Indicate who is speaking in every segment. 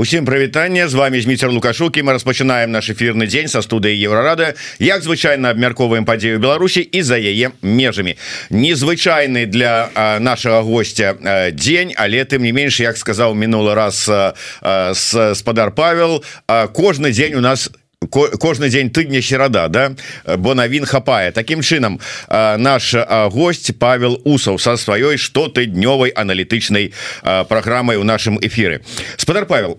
Speaker 1: Усім прывітанне. З вами зміцер лукашукі мы распачынаем наш эфірны дзень са студыі еўрарада. Як звычайна абмярковаем падзею Беларусі і за яе межамі. Незвычайны для нашага гостя дзень але тым не менш як сказаў мінулы раз спадар Павел кожны дзень у нас кожны дзень тыдня серада да? Бо навін хапае. Таким чынам наш гость Павел усаў са сваёй што ты днёвай аналітычнай праграмай у нашым эфиры спадар Павел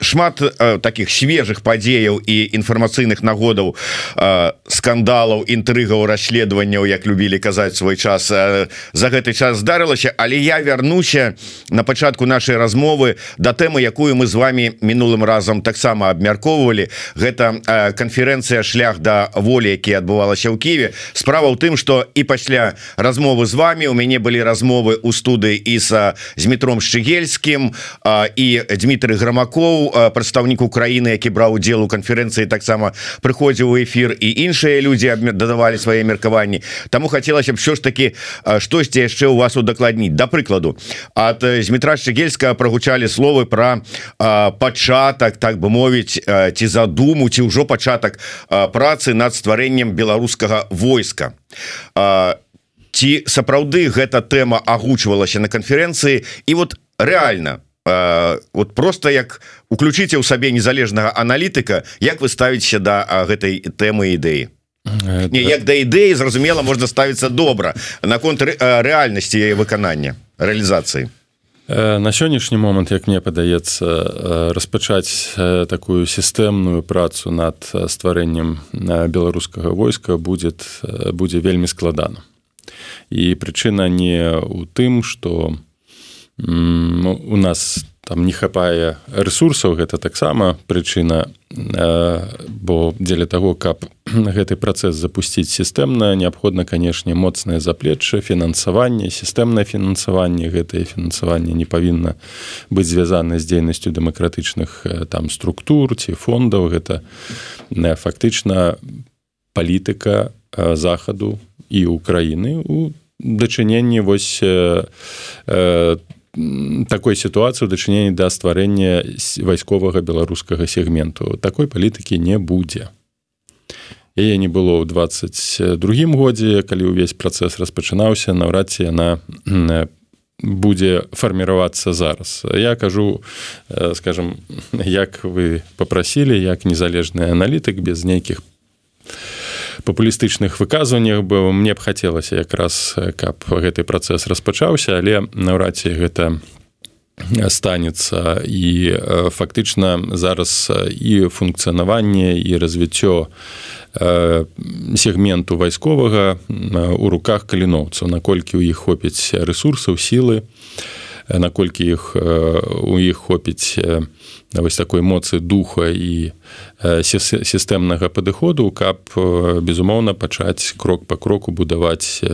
Speaker 1: шмат таких свежых падзеяў і інфармацыйных нагодаў скандалаў інтрыгаў расследаванняў як любілі казаць свой час за гэты час здарылася. Але я вярнуся на пачатку нашай размовы да тэмы якую мы з вами мінулым разам таксама абмяркоўвалі. Гэта канферэнцыя шлях да волі які адбывалася ў Киеве. Справа ў тым что і пасля размовы з вами у мяне былі размовы у студыі і са з метром шчыгельскім і Дмітрый грамакоў прадстаўнік Украіны які браў удзел у канферэнцыі таксама прыходзіў у эфир і іншыя людзі дадавалі свае меркаванні. Таму хацелася б що ж таки штосьці яшчэ у вас удакладніць. Да прыкладу от з метра шчыгельска прогучалі словы про пачатак так бы мовіць ці задуму ці ўжо пачатак працы над стварэннем беларускага войска. Ці сапраўды гэта тэма агучвалася на канферэнцыі? І вот реально вот просто як уключыце ў сабе незалежнага аналітыка Як вы ставіце да гэтай тэмы ідэі? Не, як да ідэі зразумела можна ставіцца добра наконт рэальнасці яе выканання рэалізацыі
Speaker 2: на сённяшні момант як мне падаецца распачаць такую сістэмную працу над стварэннем беларускага войска будет будзе вельмі складана. І прычына не ў тым что у нас там не хапае ресурсаў гэта таксама прычына бо дзеля того каб гэты працэс запусціць сістэмна неабходна канешне моцнае заплечча фінансаванне сістэмнае фінансаванне. Гэтае фінансаванне не павінна быць звязана з дзейнасцю дэмакратычных там структур ці фондаў. Гэта фактычна палітыка захаду і ўкраіны у дачыненні вось там такой сітуацыі ў дачыненні да стварэння вайсковага беларускага сегменту. Такой палітыкі не будзе яе не было ў 22 годзе калі ўвесь працэс распачынаўся наўрад ці яна будзе фарміравацца зараз. Я кажу скажем як вы попрасілі як незалежны аналітык без нейкіх папулістычных выказваннях бы мне б хацелася якраз каб гэты працэс распачаўся але наўрад ці гэта станецца і фактычна зараз і функцыянаванне і развіццё сегменту вайсковага у руках каліноўцаў наколькі ў іх хопіць рэсурсаў сілы наколькі іх у іх хопіць вось такой моцы духа і сістэмнага падыходу каб безумоўна пачаць крок по кроку будаваць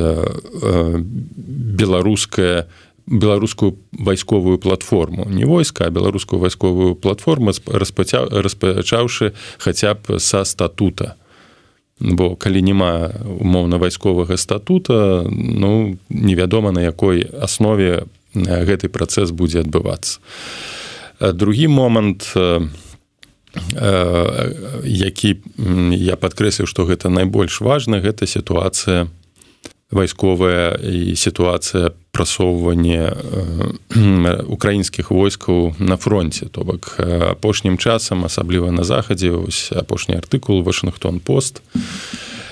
Speaker 2: беларускае беларускую вайсковую платформу. Не войска беларускую вайсковую платформу распачаўшы хаця б са статута. Бо калі няма умоўна вайсковага статута ну невядома на якой аснове гэты працэс будзе адбывацца. Другі момант які я падкрэсліў што гэта найбольш важна гэта сітуацыя вайсковая і сітуацыя прасоўвання украінскіх войскаў на фронте то бок апошнім часам асабліва на захадзе ось апошні артыкул вашингтон пост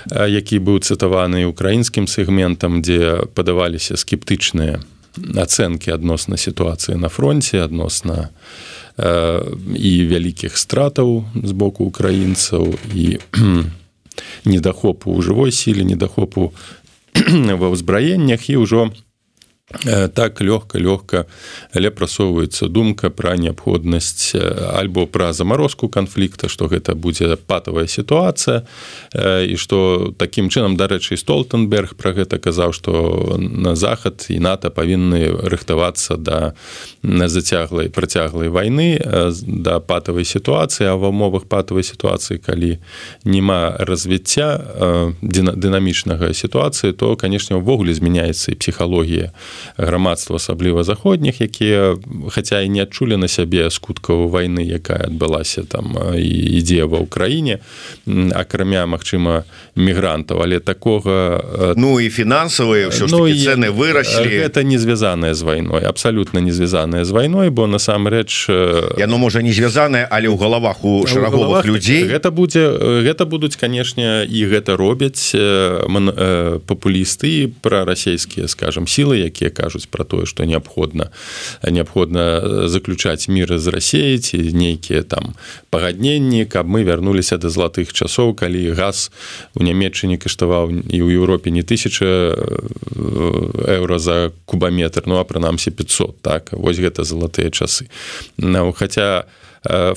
Speaker 2: які быў цытаваны украінскім сегментам дзе падаваліся скептычныя ацэнкі адносна сітуацыі на фронте адносна і вялікіх стратаў з боку украінцаў і недахопу ў жывой сіле недахопу ва ўзбраеннях і ўжо так лёгка лёгка але прасоўваецца думка пра неабходнасць альбо пра замарозку канфлікта што гэта будзе патавая сітуацыя і што такім чынам дарэчы столтенберг пра гэта казаў што на захад і нато павінны рыхтавацца да зацяглай працяглай вайны да патавай сітуацыі а ва умовах патавай сітуацыі калі няма развіцця дынамічнага сітуацыі то канешне ўвогуле змяняецца і псіхалогія грамадства асабліва заходніх якія хаця і не адчулі на сябе скуткаў вайны якая адбылася там ідзе ва ўкраіне акрамя Мачыма мігрантаў. Але такога
Speaker 1: ну і фінансавыя ўсё ну, цены выраслі.
Speaker 2: это не звязаная з вайной абсалютна не звязаная з вайной бо насамрэч
Speaker 1: яно можа не звязаная але ў галавах у шараговых людзей.
Speaker 2: гэта будзе гэта будуць канешне і гэта робяць папулісты пра расійскія скажем сілы якія кажуць пра тое што неабходна неабходна заключаць міры з рассеі ці нейкія там пагадненні каб мы вярнуліся да золотых часоў калі газ у нямметчыне каштаваў і ў Еўропе не тысяча еўра за кубаметр ну а прынамсі 500 так? Вось гэта залатыя часы. Ну, хаця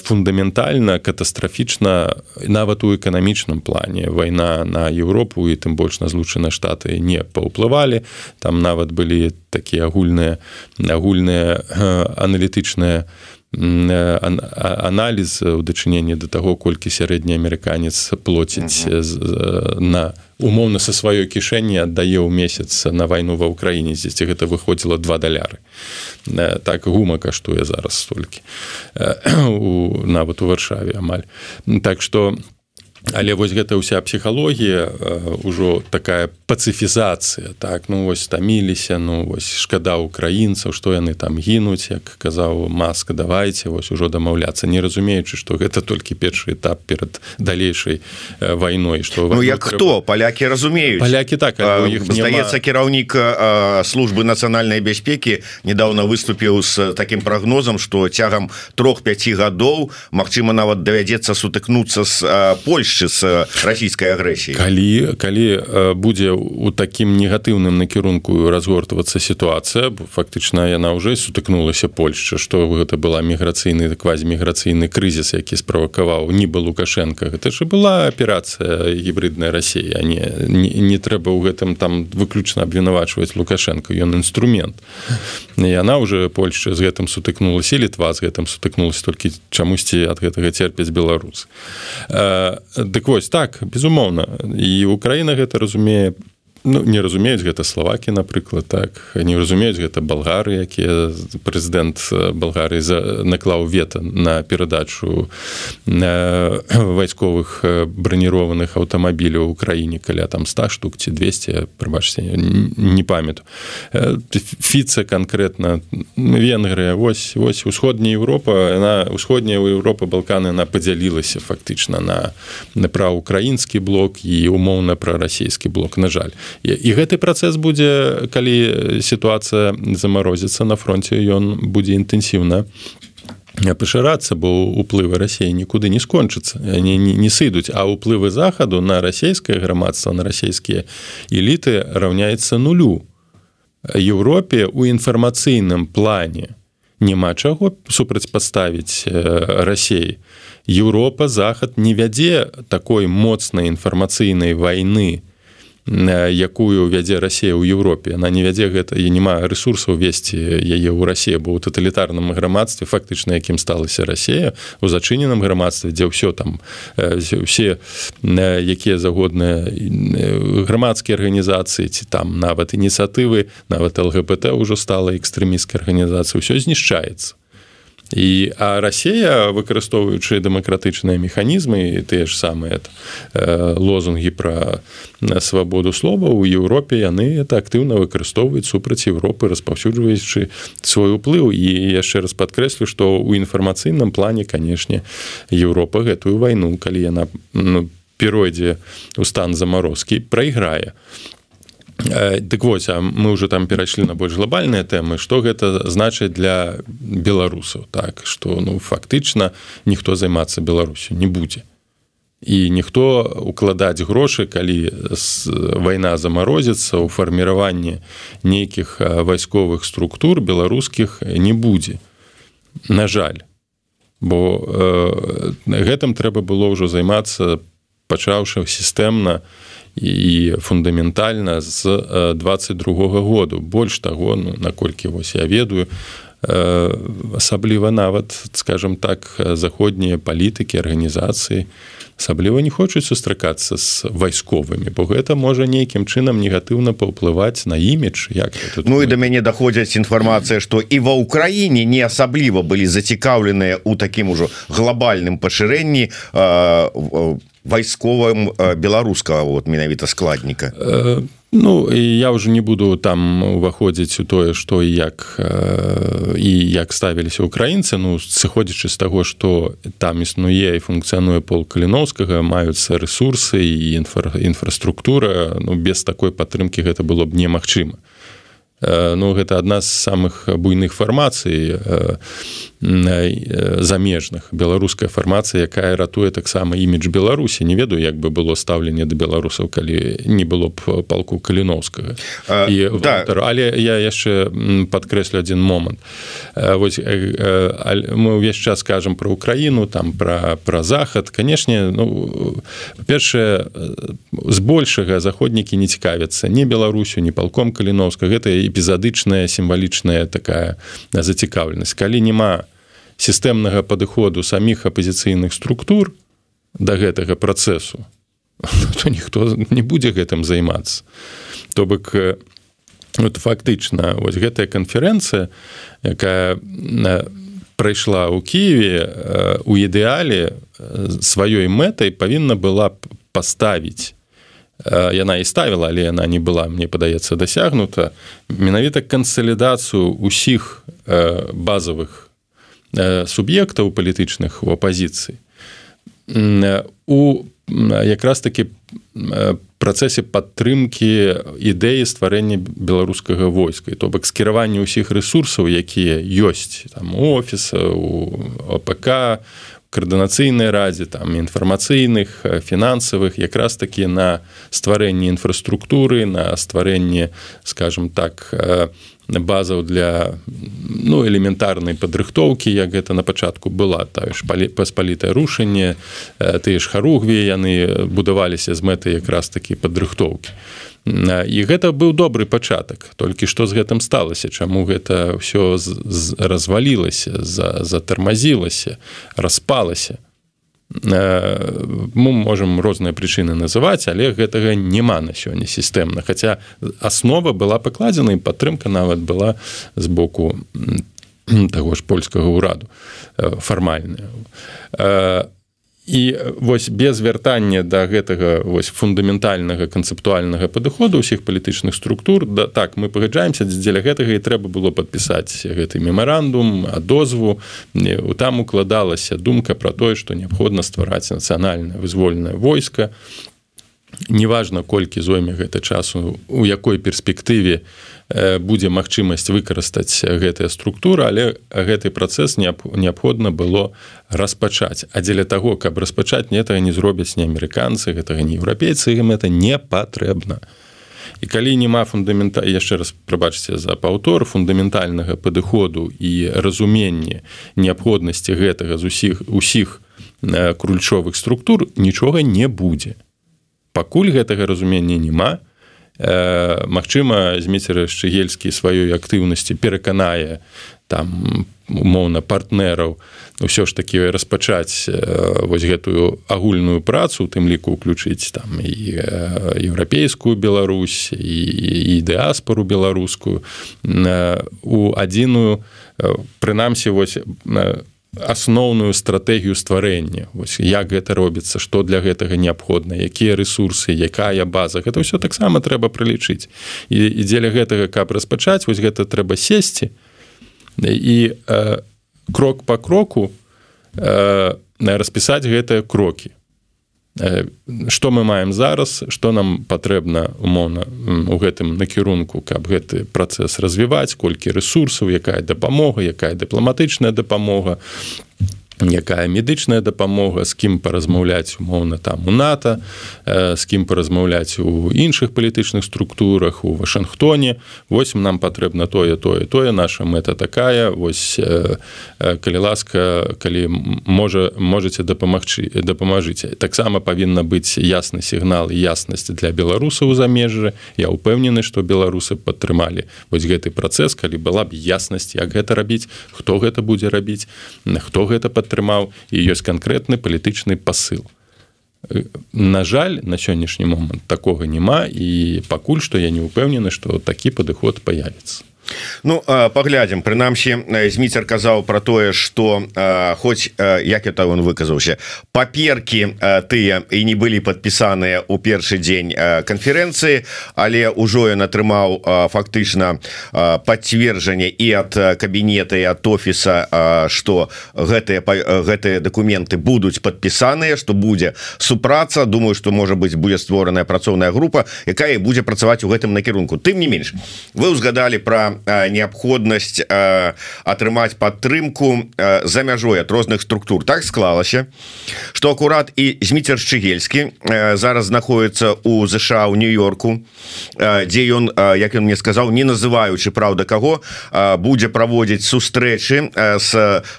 Speaker 2: фундаментальна катастрафічна нават у эканамічным плане. Вайна на Еўропу і тым больш на злучаныя штаты не паўплывалі там нават былі такія агульныя агульныя аналітычныя аналіз у дачыненні да таго колькі сярэдні амерыканец плоціць на умоўна са сваёй кішэні аддае ў месяц на вайну ва ўкраіне дзесьці гэта выходзіла два даляры. Так гума каштуе зараз столькі. Нават у варшаве амаль. Так што але вось гэта ўся псіхалогія ўжо такая пацыфізацыя так? Ну вось таміліся ну вось шкада украінцаў што яны там гінуць як казаў маска давайте вось ужо дамаўляцца. Не разумеючы што гэта толькі першы этап перад далейшай вайной што
Speaker 1: ну, як хто? Палякі разумеюць.
Speaker 2: Палякі так
Speaker 1: здаецца кіраўнік службы нацыянальнай бяспекі недавно выступіў з таким прогнозам что цягам трох-пяці гадоў Мачыма нават давядзецца сутыкнуцца з Польшай сувязі з расійскай агрэсіяй
Speaker 2: калі калі будзе у такім негатыўным накірунку разгортвацца сітуацыя фактычна яна ўжо сутыкнулася Польшча што гэта была міграцыйны квазіміграцыйны крызіс які справакаваў нібы лукашенко. Гэта ж была аперацыя гібридная Росія не, не не трэба ў гэтым там выключна абвінавачваць лукашенко. Ён інструмент. Яна уже Польшча з гэтым сутыкнулася літва з гэтым сутыкнулася толькі чамусьці ад гэтага церпяць беларус Дык вось так безумоўна. І Украіна гэта разумее ну, не разумеюць гэта славакі напрыклад так. Не разумеюць гэта болгары якія прэзідэнт болгарыі за наклаў вета на перадачу на вайсковых бронірованых аўтамабіляў у краіне каля там 100 штук ці 200 прыбачце не памяту фіца конкретно венгрыя вось вось усходняя Европа на усходняя Европа балканы она подзялілася фактычна на на пра украінскі блок і умоўна пра расійскі блок на жаль і гэты працэс будзе калі сітуацыя замарозіцца на фронте ён будзе інтэнсіўна пашырацца бо уплывы рассіі нікуды не скончыцца не, не, не сыдуць а ўплывы захаду на расійскае грамадства на расійскія эліты раўняецца нулю. Еўропе у інфармацыйным плане няма чаго супрацьпаставіць рассеі Еўропа захад не вядзе такой моцнай інфармацыйнай вайны якую вядзе Росія ў Еўропе. Она не вядзе гэта і няма ресурсаў весці яе ў расссе бо ў таталітарным грамадстве фактычна якім сталася Росія у зачыненым грамадстве дзе ўсё там усе якія загодныя грамадскія арганізацыі ці там нават ініцыятывы нават лгбт ўжо стала экстрэміскай арганізацыі ўсё знішчаецца і а Росія выкарыстоўваючы дэмакратычныя механізмы тыя ж самыя э, лозунгі пра свабоду слова ў Еўропе яны это актыўна выкарыстоўваюць супраць Еўропы распаўсюджваючы свой уплыў. І яшчэ раз падкрэслю што ў інфармацыйным плане канешне Еўропа гэтую вайну калі яна ну, перайдзе у стан замарозкі прайграе Дык вось а мы уже там перайшлі на больш глобальныя тэмы што гэта значыць для беларусаў так што ну фактычна ніхто займацца беларусю не будзе і ніхто укладаць грошы калі вайна замарозіцца ў фарміраванні нейкіх вайсковых структур беларускіх не будзе на жаль. Бо э, гэтым трэба было ўжо займацца пачаўшы сістэмна і фундаментальна з 22 -го году. Больш таго ну, наколькі вось я ведаю асабліва нават скажем так заходнія палітыкі арганізацыі асабліва не хочуць сустракацца з вайсковымі бо гэта можа нейкім чынам негатыўна паўплываць на імідж як
Speaker 1: Ну і да мяне даходзяць інфармацыя што і ва ўкраіне не асабліва былі зацікаўленыя ў такім ужо глобальным пашырэнні вайсковым беларускага вот менавіта складніка.
Speaker 2: Э, Ну я уже не буду там уваходзіць у тое што і як і як ставіліся украінцы ну сыходзячы з таго што там існуе і функцыянуе пол каліновскага маюцца ресурсы і інфра інфраструктура ну без такой падтрымки гэта было б немагчыма Ну гэта адна з самых буйных фармацый замежных. Беларуская фармацыя якая ратуе таксама імідж беларусі. Не ведаю як бы было стаўленне да беларусаў калі не было б палку каліновскага. І да. але я яшчэ падкрэслю один момант. Вось мы ўвесь час скажем про украіну там про про захад. Канешне ну першае збольшага заходнікі не цікавяцца не беларусю не палком каліновска гэта эпізадычная сімвалічная такая зацікаўленасць. Калі няма сістэмнага падыходу саміх апозіцыйных структур да гэтага працэсу то ніхто не будзе гэтым займацца. То бок вот фактычна вось гэтая канферэнцыя якая прайшла ў кіеве у ідэале сваёй мэтай павінна была паставіць яна і ставіла але яна не была мне падаецца дасягнута менавіта кансалідацыю усіх базовых суб'ектаў палітычных у апазіцыі у якраз таки працэсе падтрымки ідэі стварэння беларускага войска. То бок скіраванне ўсіх ресурсаў якія ёсць там офіса у ОПК каардынацыйнай радзе там інфармацыйных фінансавых якраз такі на стварэнне інфраструктуры на стварэнне скажем так базаў для ну элементарнай падрыхтоўкі як гэта на пачатку была тая ж паспалітае рушанне тыя ж харугві яны будаваліся з мэтай якраз такі падрыхтоўкі і гэта быў добры пачатак. Толькі што з гэтым сталася чаму гэта ўсё развалілася затармазілася распалася. Мы можемм розныя прычыны называць але гэтага няма на сёння сістэмна. Хаця аснова была пакладзена і падтрымка нават была з боку таго ж польскага ўраду фармальная і вось без вяртання да гэтага вось фундаментальнага канцэптуальнага падыходу ўсіх палітычных структур да так мы пагаджаемся дзеля гэтага і трэба было падпісаць гэты мемарандум дозву там укладалася думка про тое што неабходна ствараць нацыянальна вызвольнае войска. Неважна колькі зойме гэта часу у якой перспектыве у будзе магчымасць выкарыстаць гэтая структура але гэты працэс неабходна было распачаць. А дзеля таго каб распачаць не этого не зробяць не амерыканцы гэтага не еўрапейцы ім это не патрэбна. І калі няма фундамента яшчэ раз прабачце за паўтор фундаментальнага падыходу і разуменне неабходнасці гэтага з усіх усіх крульчовых структур нічога не будзе. Пакуль гэтага разумення няма то Магчыма зміцер шчыгельскі сваёй актыўнасці пераканае там умоўна партнераў ўсё ж такі распачаць вось гэтую агульную працу тым ліку ўключыць там і еўрапейскую Беларусь і, і дыаспору беларускую у адзіную прынамсі вось асноўную стратэгію стварэння. Як гэта робіцца што для гэтага неабходна якія ресурсы якая база. Гэта ўсё таксама трэба прылічыць. І, і дзеля гэтага каб распачаць вось гэта трэба сесці. І э, крок по кроку э, распісаць гэтыя крокі что мы маем зараз что нам патрэбна умоўна у гэтым накірунку каб гэты працэс развіваць колькі ресурсаў якая дапамога якая дыпламатычная дапамога якая медычная дапамога з кім паразмаўляць умоўна там у нато з кім паразмаўляць у іншых палітычных структурах у вашингтоне восьось нам патрэбна тое тое тое наша мэта такая. Вось калі ласка калі можа можете дапамагчы дапамажыце. Таксама павінна быць ясны сігнал і яснасць для беларусаў замежжа я упэўнены што беларусы падтрымалі вось гэты працэс калі была б яснасць як гэта рабіць хто гэта будзе рабіць хто гэта под атрымаў і ёсць канкрэтны палітычны посыл на жаль на сённяшні момант такога няма і пакуль што я не ўпэўнены што такі падыход появіцца
Speaker 1: Ну паглядзім прынамсі зміцер казаў про тое что хоць як это он выказаўся паперки тыя і не былі подпісаныя у першы дзень канферэнцыі але ўжо ён атрымаў фактычна подцверджанне і ад кабінета і от офіса что гэтыя гэтыя документы будуць подпісаныя что будзе супраца. Думаю что можа быть будзе створаная працоўная група якая будзе працаваць у гэтым накірунку. Тым не менш вы узгадали про неабходнасць атрымаць падтрымку за мяжой ад розных структур. Так склалася что акурат і зміцер шчыгельскі зараз знаходіцца у ЗША у нью-йорку дзе ён як ён мне сказаў не называючы Праўда каго будзе праводзіць сустрэчы с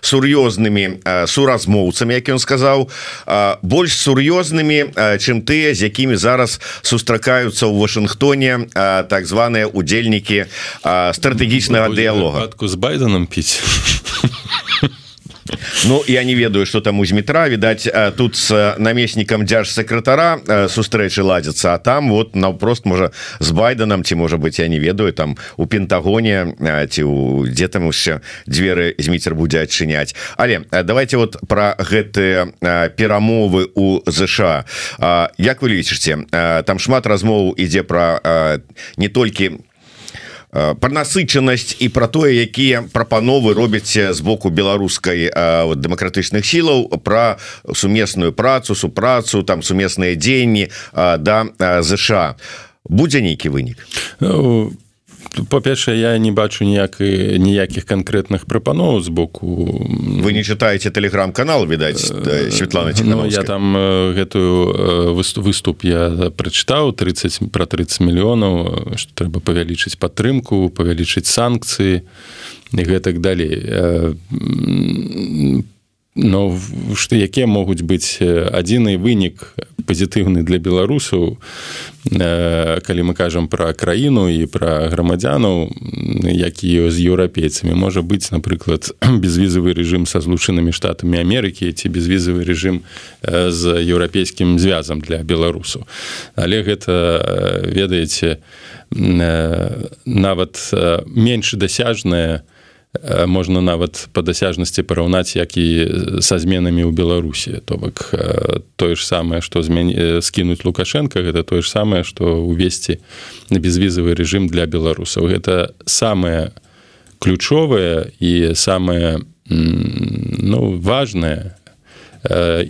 Speaker 1: сур'ёзнымі суразмоўцамі як ён сказаў больш сур'ёзнымі чым тыя з якімі зараз сустракаюцца ў Вашынгтоне так званыя удзельнікі стар стратэгічнага дыялога
Speaker 2: з байденом піць
Speaker 1: Ну я не ведаю что там у зметра відаць тут с намеснікам дзяж сакратара сустрэчы ладзяцца А там вот наўпрост можа з байденам ці можа быть я не ведаю там у пентагоне ці у дзе там яшчэ дзверы зміцер будзе адчыняць але давайте вот про гэтыя перамовы у ЗША Як вы лічыце там шмат размоў ідзе про не толькі Э, про насычанасць і про тое якія прапановы робяць з боку беларускай дэмакратычных сілаў про сумесную працу супрацу там сумесныя дзеянні да ЗША будзе нейкі вынік.
Speaker 2: Ну, па-першае я не бачу ніяк ніякіх канкрэтных прапаноў з боку
Speaker 1: вы не чытаеце телеграм-канал відаць Светлана
Speaker 2: ну, я там гэтую выступ я прачытаў 30 про 30 мільёнаў што трэба павялічыць падтрымку павялічыць санкцыі і гэтак далей но што якія могуць быць адзіны вынік пазітыўны для беларусаў калі мы кажам пра краіну і пра грамадзянаў якія з еўрапейцамі можа быць напрыклад безвізавы рэжым са злучанымі штатамі Амерыкі ці безвізавы рэжым з еўрапейскім звязам для беларусаў. Але гэта ведаеце нават менш дасяжная, Э, можна нават па дасяжнасці параўнаць як і са зменамі ў беларусі. То бок э, тое ж самае што змяні э, скінуць лукашенко гэта тое ж самае што увесці на безвізавы рэжым для беларусаў. Гэта самае ключовае і самае ну важное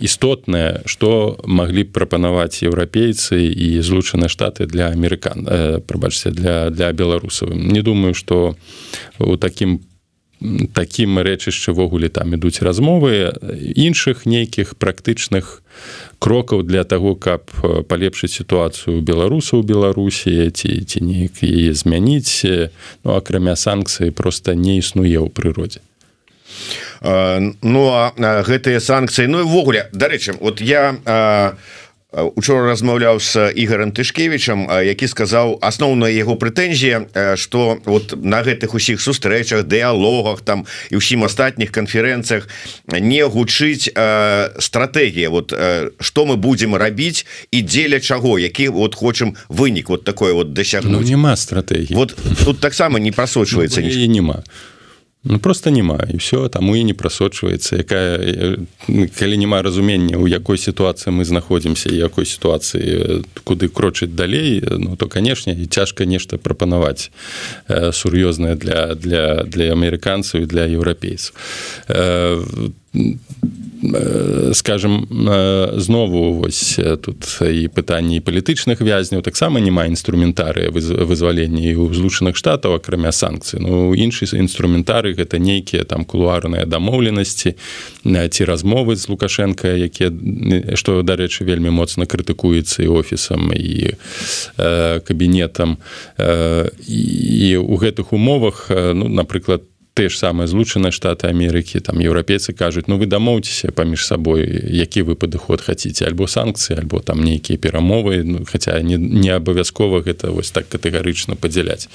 Speaker 2: істотнае што маглі б прапанаваць еўрапейцы і злучаныя штаты для амерыкан прабачце для для беларусаў. Не думаю што у такім такім рэчышчывогуле там ідуць размовы іншых нейкіх практычных крокаў для того каб палепшыць сітуацыю беларусаў беларусі ці ці неяк яе змяніць. Ну акрамя санкцыі просто не існуе ў прыродзе.
Speaker 1: Ну а гэтыя санкцыі ну івогуле дарэчы вот я а учора размаўляў с ігорем тышкевичам які сказаў асноўная яго прэтэнзія что вот на гэтых усіх сустрэчах дыалогах там і ўсім астатніх канферэнцыях не гучыць стратегія вот что мы будем рабіць і дзеля чаго які вот хочам вынік вот такое вот досягнуць
Speaker 2: ну, няма стратегії
Speaker 1: вот тут таксама не прасочваецца
Speaker 2: ну, няма Ну, просто няма і все таму і не прасочваецца якая калі няма разумення у якой сітуацыі мы знаходзімся якой сітуацыі куды крочыць далей ну то канешне і цяжка нешта прапанаваць э, сур'ёзнае для для для амерыканцаў і для еўрапейцаў э, скажем знову вось тут і пытанні палітычных вязняў таксама няма інструментарыя вызвалення ў злучаных штатаў акрамя санкцый ну іншы інструментары гэта нейкія там кулуарныя дамоўленасці ці размовы з лукашенко якія што дарэчы вельмі моцна крытыкуецца і офісам і кабінетам і у гэтых умовах ну напрыклад ты ж самыя злучаныя штаты Амерыкі там еўрапейцы кажуць ну вы дамоўцеся паміж сабой які вы падыход хаце альбо санкцыі альбо там нейкія перамовы ну, хаця не, не абавязкова гэта вось так катэгарычна падзяляць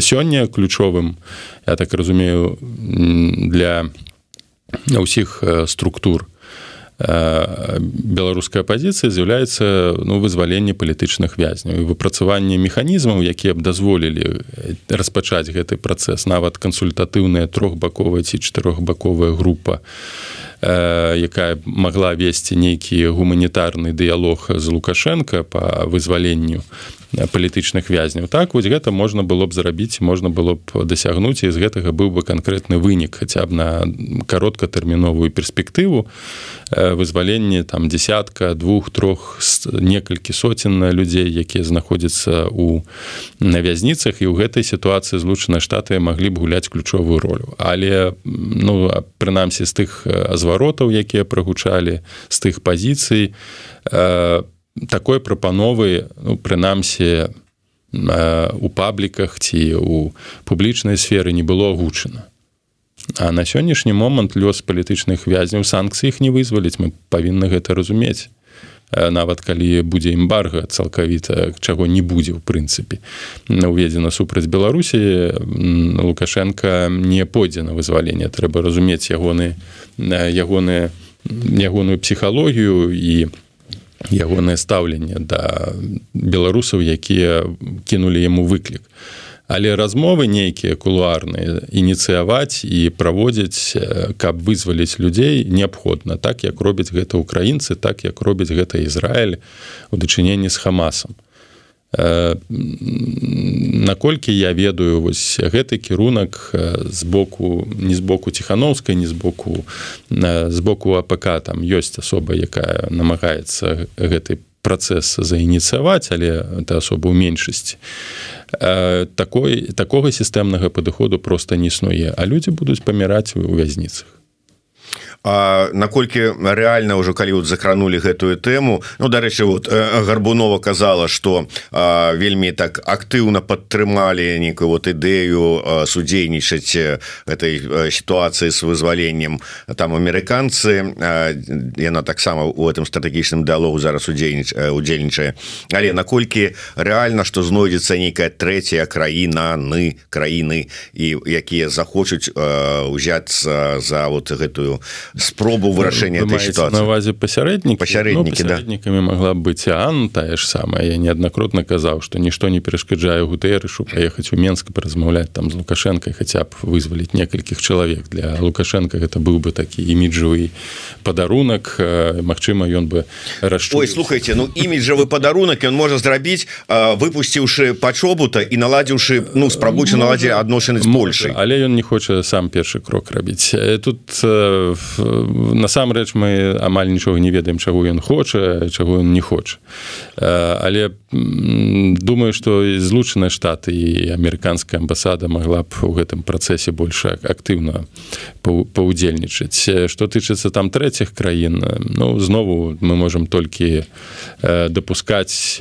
Speaker 2: сёння ключовым я так разумею для ўсіх структур беларуская пазіцыя з'яўляецца ну вызваленне палітычных вязняў і выпрацаванне механізмаў якія б дазволілі распачаць гэты працэс нават кансультатыўная трохбаковая ці чатырохбаковая група якая могла весці нейкі гуманітарны дыялог з лукашенко по вызваленню палітычных вязняў так вось гэта можна было б зарабіць можна было б дасягнуць і з гэтага быў бы канкрэтны вынік хаця б на кароткатэрміновую перспектыву. Вызваленне там десятка двух трох некалькі соцен людзей якія знаходзяцца у на вязніцах і ў гэтай сітуацыі злучаныя штаты маглі б гуляць ключовую ролю. Але ну прынамсі з тых зваротаў якія прагучалі з тых пазіцый. По такой прапановы ну, прынамсі у пабліках ці у публічнай сферы не было агучана. А на сённяшні момант лёс палітычных вязняў санкцый іх не вызваліць. Мы павінны гэта разумець нават калі будзе эмбарга цалкавіта чаго не будзе ў прынцыпе уведзена супраць беларусі лукашенко не пойдзе на вызваленне. Трэба разумець ягоны ягоны ягоную псіхалогію і у ягонае стаўленне да беларусаў якія кінулі яму выклік але размовы нейкія кулуарныя ініцыяваць і праводзіць каб вызваліць людзей неабходна так як робяць гэта украінцы так як робяць гэта Ізраіль у дачыненні з хамасам. Наколькі я ведаю вось гэты кірунак з боку не з боку ціхановскай не з боку з боку АПК там ёсць асоба якая намагаецца гэты працэс заініцыяваць але это асоба ў меншасці такой такога сістэмнага падыходу просто не існуе. А людзі будуць паміраць у вязніцах
Speaker 1: Наколькі реально ўжо калі вот закранули гэтую тэму Ну дарэчы вот э, гарбунова казала что вельмі так актыўна падтрымалі некую вот ідэю судзейнічаць этой сітуацыі с вызваленнем там амерыканцы. Яна таксама у этом стратэгічным дыалогу зараз удзельніч удзельнічае. Але наколькі реально что знойдзецца нейкая третья краіна ны краіны і якія захочуць узяться за вот гэтую спробу вырашэння
Speaker 2: на увазе пасярэднік
Speaker 1: пасярэднікі ну,
Speaker 2: дакамі могла быць Ан тая ж самая. Я неаднакротна казаў што нішто не перашкаджае гутэрышу паехаць у Менск паразмаўляць там з лукашэнкай хаця б вызваліць некалькіх чалавек для лукашенко гэта быў бы такі іміджавы падарунак Мачыма ён бы
Speaker 1: расчой слухайте ну іміджавы падарунак ён можа зрабіць выпусціўшы пачобута і наладзіўшы ну спрабуючы наладзе адносіны з Польшай
Speaker 2: але ён не хоча сам першы крок рабіць. Тут насамрэч мы амаль нічога не ведаем чаго ён хоча чаго ён не хоча. Але думаю что злучаныя штаты і амерыканская амбасада могла б у гэтым працэсе больше актыўна паўдзельнічаць. Что тычыцца там трэціх краін ну знову мы можем толькі дапускаць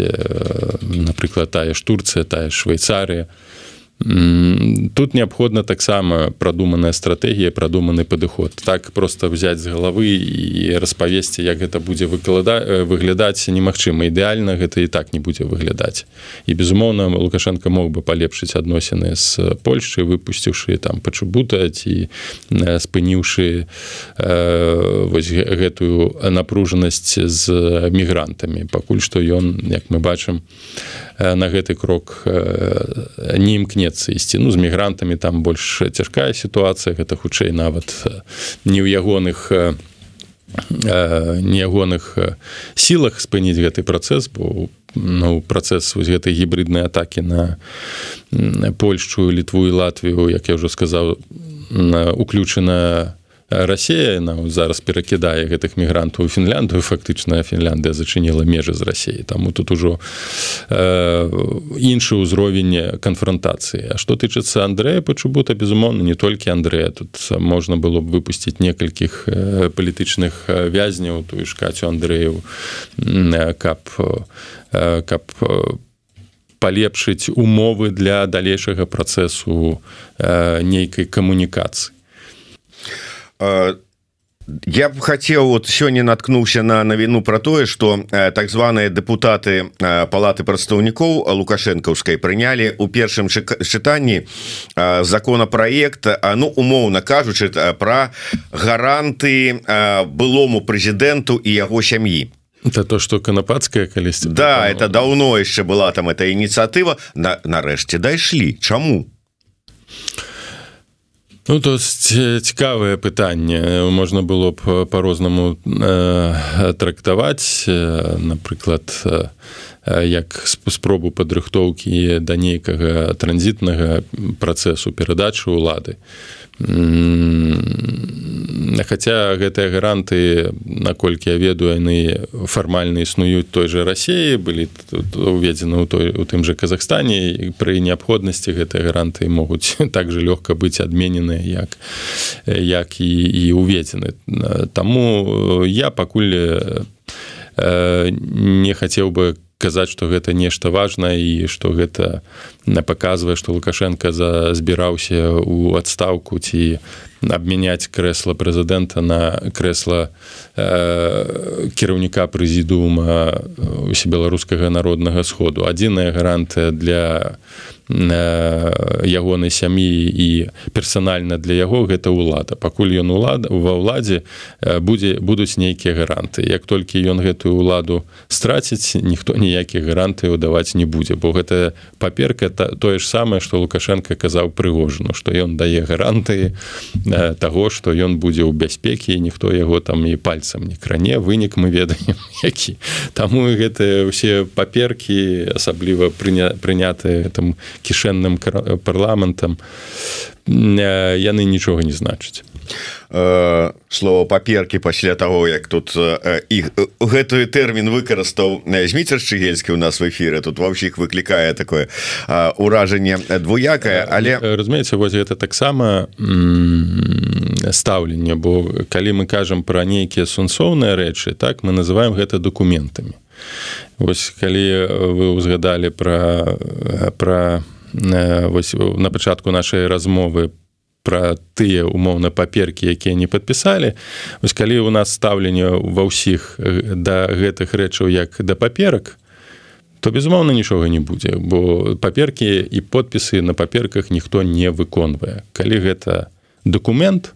Speaker 2: напрыклад тая ж Турцыя тая швейцарыя. то тут неабходна таксама прадуманая стратэгія прадуманы падыход так просто взять з галавы і распавесці як гэта будзе выкладаць э, выглядаць немагчыма. Ідэальна гэта і так не будзе выглядаць і безумоўна лукашенко мог бы палепшыць адносіны з Польшчай выпусціўшы там пачубутаць і э, спыніўшы э, вось гэтую напружанасць з мігрантамі пакуль што ён як мы бачым на гэты крок не імкне імкнецца ісці. Ну з мігрантамі там больш цяжкая сітуацыя гэта хутчэй нават не ў ягоных не ягоных сілах спыніць гэты працэс бо ну працэс вось гэтай гібриднай атакі на польшчу літву і латвію як я ўжо сказаў уключана Расія на зараз перакідае гэтых мігрантаў у Фінляндію фактычна Фінляндыя зачыніла межы з рассіі таму тут ужо э, іншы ўзровень канфронтацыі. А што тычыцца Андрэя пачубута безумоўна не толькі Андрэя. Тут можна было б выпусціць некалькіх палітычных вязняў тую ж кацю Андрэю каб каб палепшыць умовы для далейшага працэсу э, нейкай камунікацыі
Speaker 1: я б хотел вот сёння наткнуўся на навіну про тое что так званые депутаты палаты прадстаўнікоў лукашэнкаўскай прынялі у першым чытанні законопроект А ну умоўна кажучы про гаранты былому прэзідэнту і яго сям'і
Speaker 2: это то что канападская калісьці
Speaker 1: да это давно яшчэ была там эта ініцыятыва на нарэшце дайшлі чаму
Speaker 2: а Ну то цікавае пытанне. Можна было б по-рознаму э, трактаваць э, напрыклад э, як спробу падрыхтоўкі да нейкага транзітнага працэсу перадачы ўлады. Хаця гэтыя гаранты наколькі я ведаю яны фармальна існуюць той жа рассіі былі уведзены ў той у тым жа Казахстане пры неабходнасці гэтыя гаранты могуць так же лёгка быць адменены як як і і уведзены Таму я пакуль не хацеў бы казаць што гэта нешта важна і што гэта паказвае што лукашенко за збіраўся у адстаўку ці абмяняць крэсла прэзідэнта на крэсла э, кіраўніка прэзідуума усе беларускага народнага сходу. Адзіная гарантыя для ягонай сям'і і персанальна для яго гэта ўлада. Пакуль ён улад ва ўладзе будзе будуць нейкія гаранты. Як толькі ён гэтую ўладу страціць ніхто ніякіх гарантыяў даваць не будзе. Бо гэта паперка та, тое ж самае што лукашенко казаў прыгожану што ён дае гарантыі таго што ён будзе ў бяспекі ніхто яго там і пальцам не кране. Вынік мы ведаем які. Таму гэтыя ўсе паперкі асабліва прыня прынятыя там кішэнным парламентам яны нічога не значыць
Speaker 1: слово паперкі пасля того як тут іх гэтую тэрмін выкарыстаў зміцер чыгельскі у нас в эфиры тут ва ўсіх выклікае такое ўражанне двуякае але
Speaker 2: разумееце вось гэта таксама стаўленне бо калі мы кажам пра нейкія сунцоўныя рэчы так мы называем гэта документамі Вось калі вы ўзгадалі пра пра вось на пачатку нашай размовы пра тыя умоўна паперкі якія не падпісалі вось калі у нас стаўленне ва ўсіх да гэтых рэчаў як да паперак то безумоўна нічога не будзе бо паперкі і подпісы на паперках ніхто не выконвае. Калі гэта документ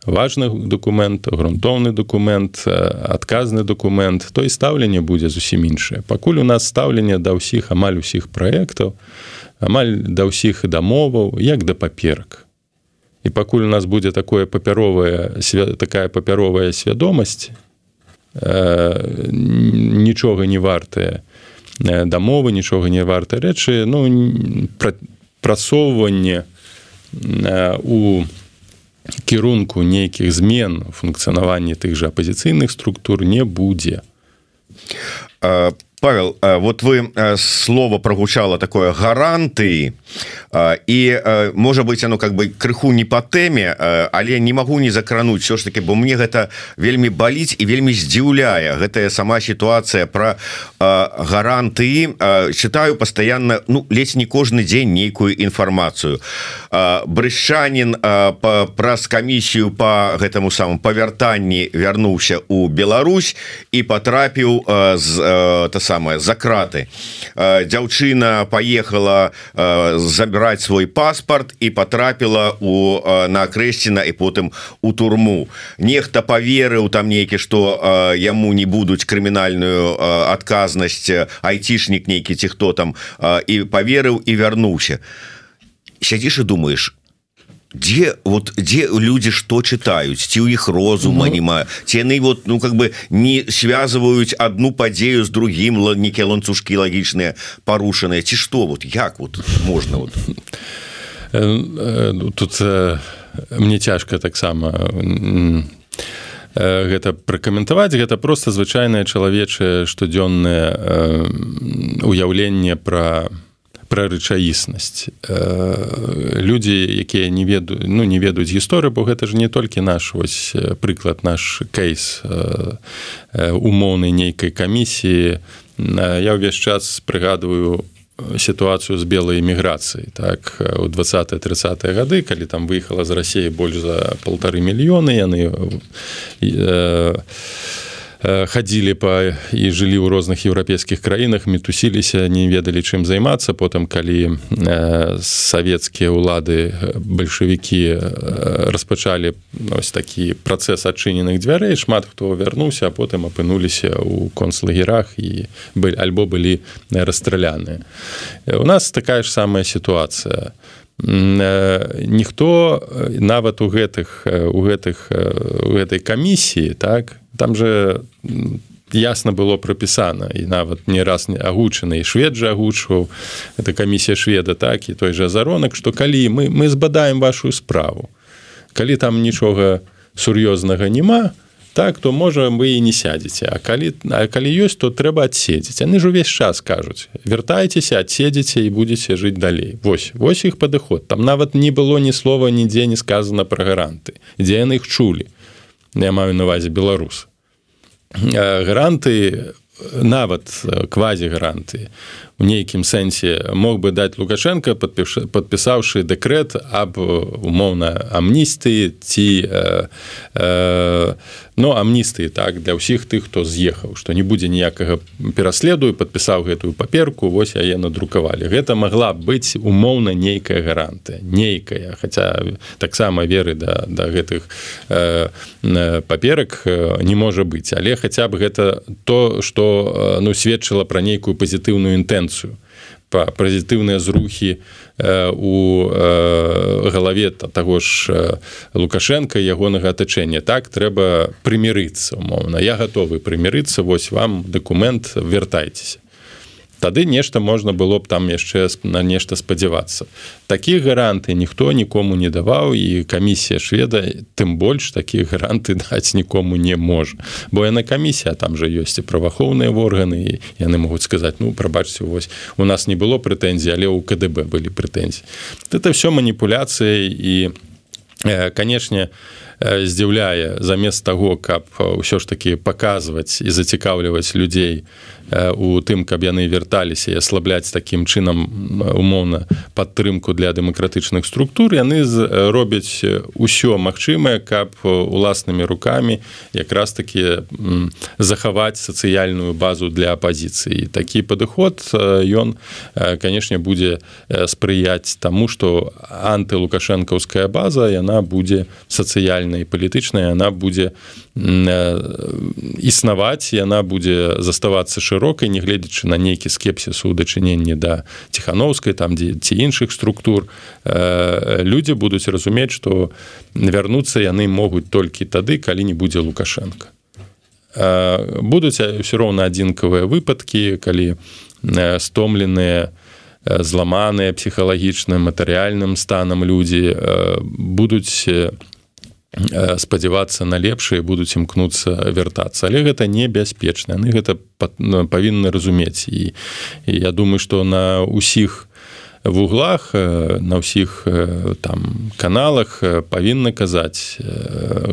Speaker 2: то важны документ грунтоўны документ адказны документ то і стаўленне будзе зусім іншае пакуль у нас стаўленне да ўсіх амаль усіх праектаў амаль да ўсіх дамоваў як да паперак і пакуль у нас будзе такое папяровая такая папяровая свядомасць э, нічога не вартае дамовы нічога не варта рэчы ну прасоўванне у кірунку нейкіх змен функцыянаванні тых жа апозіцыйных структур не будзе
Speaker 1: Павел вот вы слово прогучало такое гаранты і можа быть оно как бы крыху не по тэме але не могу не закрануть все ж таки бо мне гэта вельмі баліць і вельмі здзіўляе гэтая сама ситуация про гаранты читаю постоянно ну ледзь не кожны дзень нейкую інфармацыю. Брышчанин праз камісію по гэтаму самому павяртанні вярнуўся у Беларусь і потрапіў з самое за краты. Дзяўчына поехала забирать свой паспорт і потрапіла у на крэсціна і потым у турму. Нехта поверыў там нейкі что яму не будуць крымінальную адказнасць айцішнік нейкі ці хто там і поверыў і вярнуўся. Сядзіш і думаешь где вот где люди что читают ці у іх розума ну, не маю ці яны вот ну как бы не связываюць одну падзею с другим некі ланцужки лагічныя порушаныя ці что вот як вот можно вот?
Speaker 2: Ну, тут мне цяжка таксама гэта пракаментаваць. Гэта просто звычайнае чалавечае штодзённае уяўленне пра пра рэчаіснасць. Людзі якія не ведаюць ну не ведаюць гісторыю бо гэта ж не толькі наш вось прыклад наш кейс умоўнай нейкай камісіі. Я ўвесь час прыгадываю сітуацыю з белай эміграцыі так у 20-30 гады калі там выехала з рассіі больш за полторы мільёны яны э, хадзілі па і жылі ў розных еўрапейскіх краінах мітусіліся не ведалі чым займацца потым калі савецкія ўлады бальшавікі распачалі ось такі працэс адчыненых дзвярэй шмат хто вярнуўся а потым апынуліся ў концлагерах і былі альбо былі расстраляныя у нас такая ж самая сітуацыя. Ніхто нават у гэтых у гэтых у гэтай камісіі так там же ясно было прапісана і нават не раз не агучаны і швед жа агучваў это камісія шведа так і той жа заронак что калі мы мы збадаем вашу справу калі там нічога сур'ёзнага няма так то можа вы і не сядзеце а калі а калі ёсць то трэба адседзець яны ж увесь час кажуць вяртайцеся адседзеце і будзеце жыць далей. Вось вось іх падыход там нават не было ні слова нідзе не сказано пра гаранты. Дзе яны іх чулі я маю навазе беларус. Гаранты нават квазігаранты у нейкім сэнсе мог бы даць лукашенко подпісаўшы дэкрэт аб умоўна амністыі ці э, э, но амністыі так для ўсіх тых хто з'ехаў што не будзе ніякага пераследую подпісаў гэтую паперку вось яе надрукавалі. Гэта могла быць умоўна нейкая гарантыя нейкая хаця таксама веры да да гэтых э, паперак не можа быць. Але хаця бы гэта то што ну сведчыла пра нейкую пазітыўную інтэнцыю пазітыўныя зрухі у галаве таго ж лукашенко ягонага атачэння. Так трэба прымірыцца умоўна. Я гатовы прымірыцца вось вам дакумент вяртайцеся тады нешта можна было б там яшчэ на нешта спадзявацца. Такія гаранты ніхто нікому не даваў і камісія шведа тым больш такія гаранты даць нікому не можа. Бо яна камісія там жа ёсць і праваахоўныя органы яны могуць сказаць ну прабачце вось у нас не было прэтэнзій але ў КДБ былі прэтэнзіі это все маніпуляцыі і канешне здзіўляе замест таго каб ўсё ж таки паказваць і зацікаўліваць людзей у тым каб яны вярталіся і аслабляць такім чынам умоўна падтрымку для дэмакратычных структур яны робяць усё магчымае каб уласнымі рукамі якраз таки захаваць сацыяльную базу для апазіцыі. Такі падыход ён канешне будзе спрыяць таму што антылукашэнкаўская база яна будзе сацыяльнай палітычнай она будзе існаваць яна будзе заставацца шырокай нягледзячы на нейкі скепсіс у дачыненні да ціхановскай там дзе ці іншых структур. Э, людзі будуць разумець што вярнуцца яны могуць толькі тады калі не будзе лукашенко э, будуць ўсё роўна адзінкавыя выпадкі калі э, стомленыя зламаныя псіхалагічным матэрыяльным станам людзі будуць спадзявацца на лепшыя будуць імкнуцца вяртацца. Але гэта небяспечна яны гэта павінны разумець. І, і я думаю што на ўсіх в углах на ўсіх там каналах павінны казаць.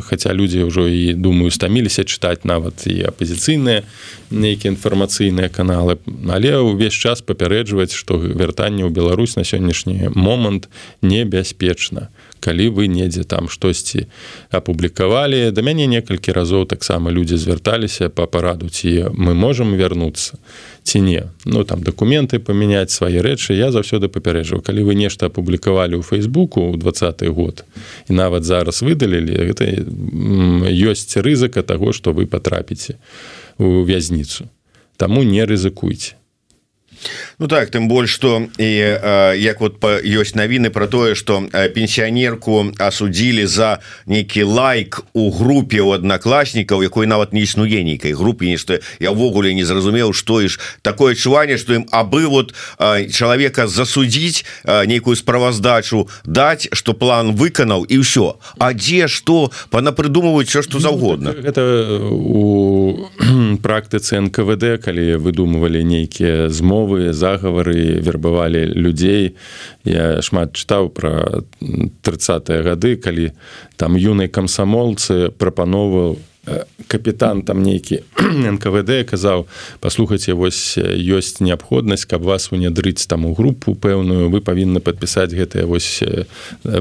Speaker 2: Хаця людзі ўжо і думаю стаміліся чытаць нават і апозіцыйныя нейкія інфармацыйныя каналы. Але ўвесь час папярэджваць што вяртанне ў Беларусь на сённяшні момант небяспечна калі вы недзе там штосьці апублікавалі. Да мяне некалькі разоў таксама людзі звярталіся па параду ці мы можемм вярнуцца ці не. Ну там дакументы памяняць свае рэчы. Я заўсёды папярэжваў калі вы нешта апублікавалі ў фейсбуку ў двадцаты год і нават зараз выдалілі гэта ёсць рызыка таго што вы патрапіце у вязніцу. Таму не рызыкуйце
Speaker 1: Ну так тым больш что і як вот ёсць навіны про тое что пенсіянерку асудзілі за нейкі лайк у групе у аднакласнікаў якой нават не існуе нейкай групе нешта я ўвогуле не зразумеў что иш такое адчуванне что ім абы вот чалавека засудзіць нейкую справаздачу даць что план выканаў і ўсё. А дзе что панапрыдумваюць все что заўгодна.
Speaker 2: ну, это у практыцы нквд калі выдумывалі нейкія змовы загавары вербавалі людзей. Я шмат чытаў про 30 гады калі там юнай камсамолцы прапановаў капітан там нейкі нквд казаў паслухайце вось ёсць неабходнасць каб вас унядрыць там у групу пэўную. Вы павінны падпісаць гэтыя вось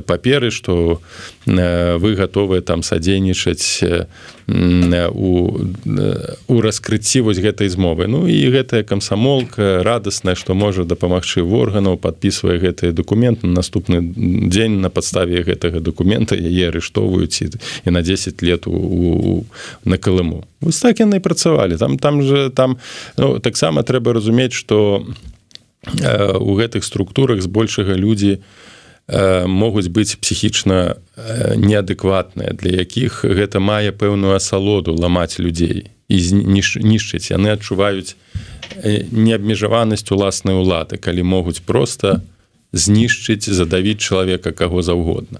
Speaker 2: паперы што вы гатовыя там садзейнічаць у у раскрыцці вось гэтай змовы. Ну і гэтая камсамолка радасная што можа дапамагчы в органаў подписывае гэтыя документы наступны дзень на падставе гэтага документа яе арыштоўваюць і, і на 10 лет у, у на калыму. Вось так яны працавалі. Там там же там ну, таксама трэба разумець что э, у гэтых структурах збольшага людзі э, могуць быць псіхічна неадэкватныя для якіх гэта мае пэўную асалоду ламаць людзей і нішчыць. Яны адчуваюць неабмежаванасць уласнай улады калі могуць просто знішчыць задавіць чалавека каго заўгодна.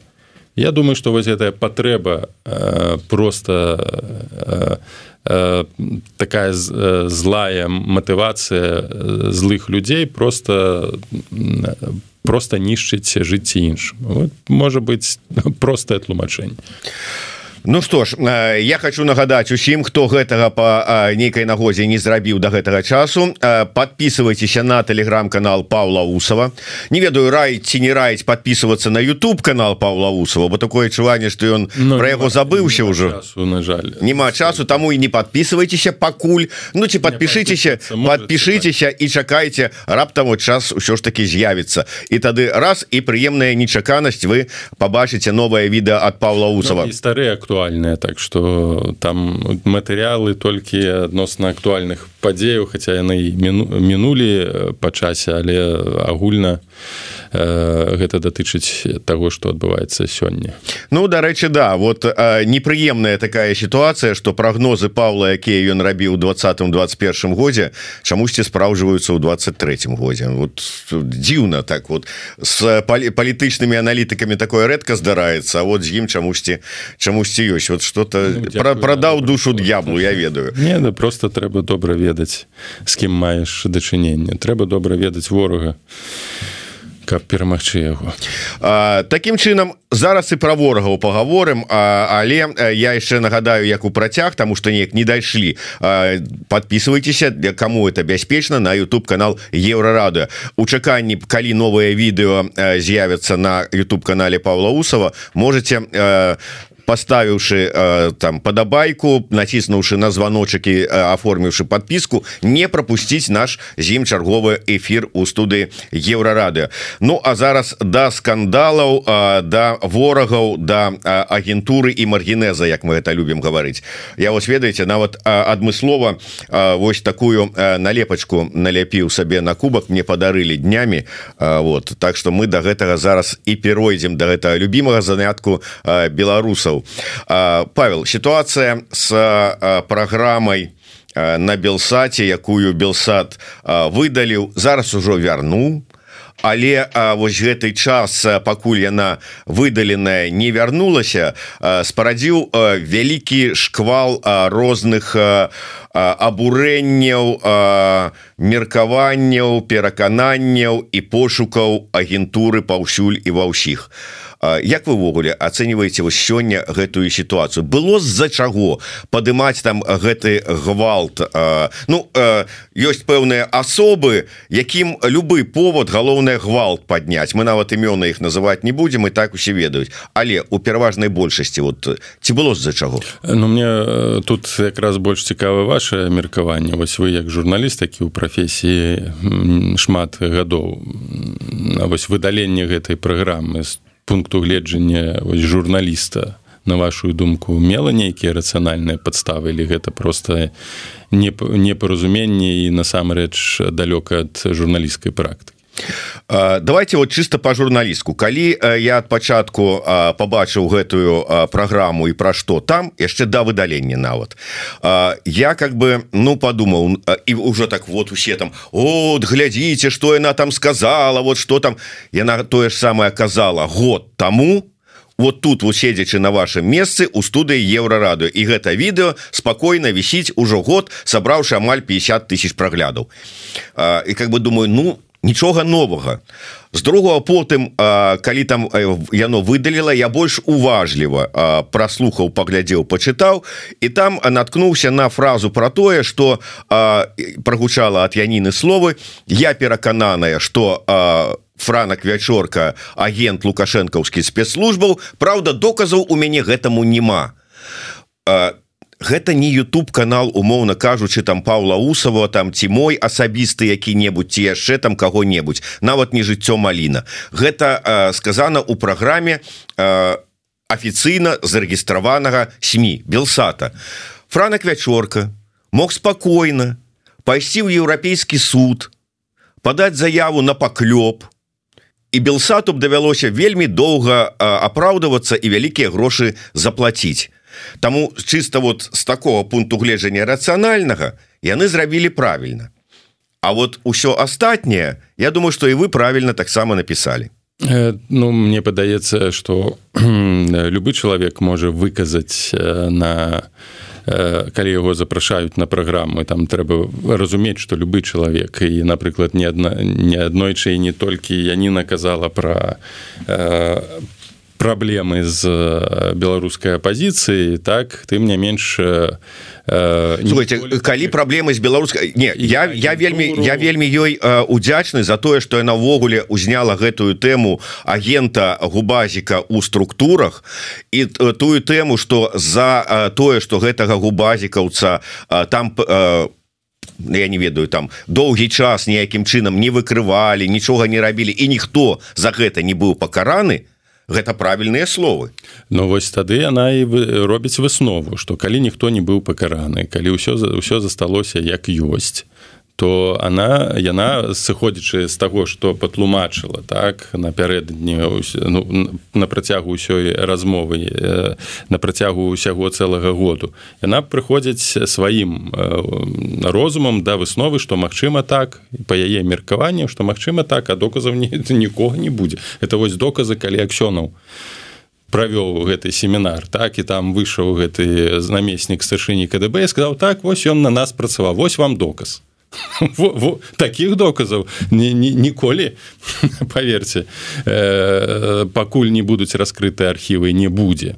Speaker 2: Я думаю что вось гэтая патрэба просто такая злая матывацыя злых людзей просто просто нішчыць жыцці іншым вот, можа быть простое тлумачэнне
Speaker 1: Ну что ж я хочу нагадаць усім хто гэтага по нейкай нагозе не зрабіў до гэтага часу. Подписывайтеся на телеграм-канал Павла усова не ведаю раіць ці не раіць подписываться на YouTube канал Павла усова бо такое адчуванне что ён ну, про яго забыўся уже
Speaker 2: на жаль.
Speaker 1: Няма часу таму і не подписывайтеся пакуль. Ну ці подпишитеся подпишитеся і чакайте раптам вот час ўсё ж таки з'явіцца. І тады раз і прыемная нечаканасць вы побачыце новое відэо от Павла усова
Speaker 2: ну, старые кто актуальныя так что там матэрыялы толькі адносна актуальных падзеяў хаця яны мінулі э, па часе але агульна э, гэта датычыць того что адбываецца сёння.
Speaker 1: Ну дарэчы да вот э, непрыемная такая сітуацыя что прагнозы Павла якія ён рабіў двадцатым 21 годзе чамусьці спраўджваюцца ў 23 годзе. Вот дзіўна так вот с палітычнымі аналітыкамі такое рэдка здараецца вот з ім чамусьці чамусьці ёсць. Вот что-то ну, пра, прадаў душу д'яблу я ведаю.
Speaker 2: Не да просто трэба добра ведаць з кім маеш дачыненне. Трэба добра ведаць ворага каб перамагчы яго.
Speaker 1: Такім чынам зараз і пра ворагаў паговорым але я яшчэ нагадаю як у працяг тому что неяк не дайшлі. Подписывайтеся для кому это бяспечна на YouTube канал еврорада у чаканні калі новое відэо з'явятся на YouTube канале Павла усова можете поставіўшы э, там падабайку націснуўшы на званочакі э, аформіўшы подпіску не пропусціць наш з ім чарговы эфир у студы еврорады Ну а зараз да скандалаў э, да ворагаў да агентуры і маргенеза як мы это любім гаварыць Я вас ведаеце нават адмыслова вось такую налепачку наляпіў сабе на кубак мне падарылі днямі вот. Так что мы до гэтага зараз і перайдзем до гэтага любимага занятку беларусаў беларусаў Павел. Ситуация с программой на белсаце якую белсад выдаліў зараз ужо вярнуў. Але вось гэты час пакуль яна выдаленая не вярнулася спарадзіў вялікі шквал розных абурэнняў меркаванняў перакананняў і пошукаў агентуры паўсюль і ва ўсіх. Як вывогуле ацэньваеце вось сёння гэтую сітуацыю? Было з-за чаго падымаць там гэты гвалт? Ну ёсць пэўныя асобы якім любы повод галоўнае гвалт падняць. Мы нават імёны іх называць не будзем і так усе ведаюць. Але у пераважнай большасці вот ці было з-за чаго?
Speaker 2: Ну мне тут якраз больш цікава ваше меркаванне. Вось вы як журналіст які ў прафесіі шмат гадоў вось выдаленне гэтай праграмы з пункту гледжання журналіста на вашу думку мела нейкія рацыянальныя падставы или гэта просто непаразуменне і насамрэч далёка ад журналісцкай практыкі
Speaker 1: давайте вот чисто по журналістку калі я ад пачатку побачыў гэтую программу і пра что там яшчэ да выдалення нават. Я как бы ну подумаў і уже так вот усе там от глядзіце что яна там сказала вот что там яна тое ж самое казала год тому вот тут вот седзячы на вашем месцы у студыі еўрарадыо і гэта відэо спокойно вісіць ужо год сабраўшы амаль 50 тысяч праглядаў. І как бы думаю ну нічога новага. З другого потым калі там яно выдаліла я больш уважліва праслухаў паглядзеў пачытаў і там наткнуўся на фразу про тое что прогучала от яніны словы я перакананая что франак вячорка агент лукашэнкаўскі спецслужбаў Праўда доказаў у мяне гэтаму няма гэта не YouTube канал умоўна кажучы там Павла усава там ці мой асабісты які-небудзь ці яшчэ там каго-небудзь нават не жыццё маліна. Гэта э, сказана у праграме э, афіцыйна зарэгістраванага сМ белсата. Франак вячорка мог спакойна пайсці ў еўрапейскі суд падаць заяву на паклёп і белсату б давялося вельмі доўга апраўдавацца і вялікія грошы заплаціць Таму чыста вот з такого пункту гледжання рацыянальнага яны зрабілі правільна. А вот усё астатняе Я думаю что і вы правильно таксама написали
Speaker 2: э, Ну мне падаецца что любы чалавек можа выказаць э, на э, калі яго запрашаюць на праграму там трэба разумець что любы чалавек і напрыклад не адна не аднойчы і не толькі я не наказала про праблемы з э, беларускай апозіцыі так тым не менш э,
Speaker 1: э Слушайте, калі праблемы з беларускай не я я вельмі я вельмі ёй э, удзячны за тое что яна ўвогуле узняла гэтую тэму агента губазіка у структурах і тую тэму что за тое что гэтага губазікаўца там по я не ведаю там доўгі час ніякім чынам не выкрывалі нічога не рабілі і ніхто за гэта не быў пакараны то гэта правільныя словы.
Speaker 2: Ну вось тады яна і робіць выснову што калі ніхто не быў пакараны калі ўсё ўсё засталося як ёсць то она яна сыходзячы з таго што патлумачыла так напярэдадні ну, на працягу ўсёй размовы на працягу ўсяго цэлага году. Яна прыходзіць сваім розумам да высновы што магчыма так па яе меркаванню што магчыма так а доказаў ні, нікога не будзе. Это вось доказы калі аксёнаў правёў гэты семінар так і там выйшаў гэты намеснік старшыні КДБ сказаў так вось ён на нас працаваў вось вам доказ во, во, таких доказаў ніколі поверьте. Э, пакуль не будуць раскрыты архівы не будзе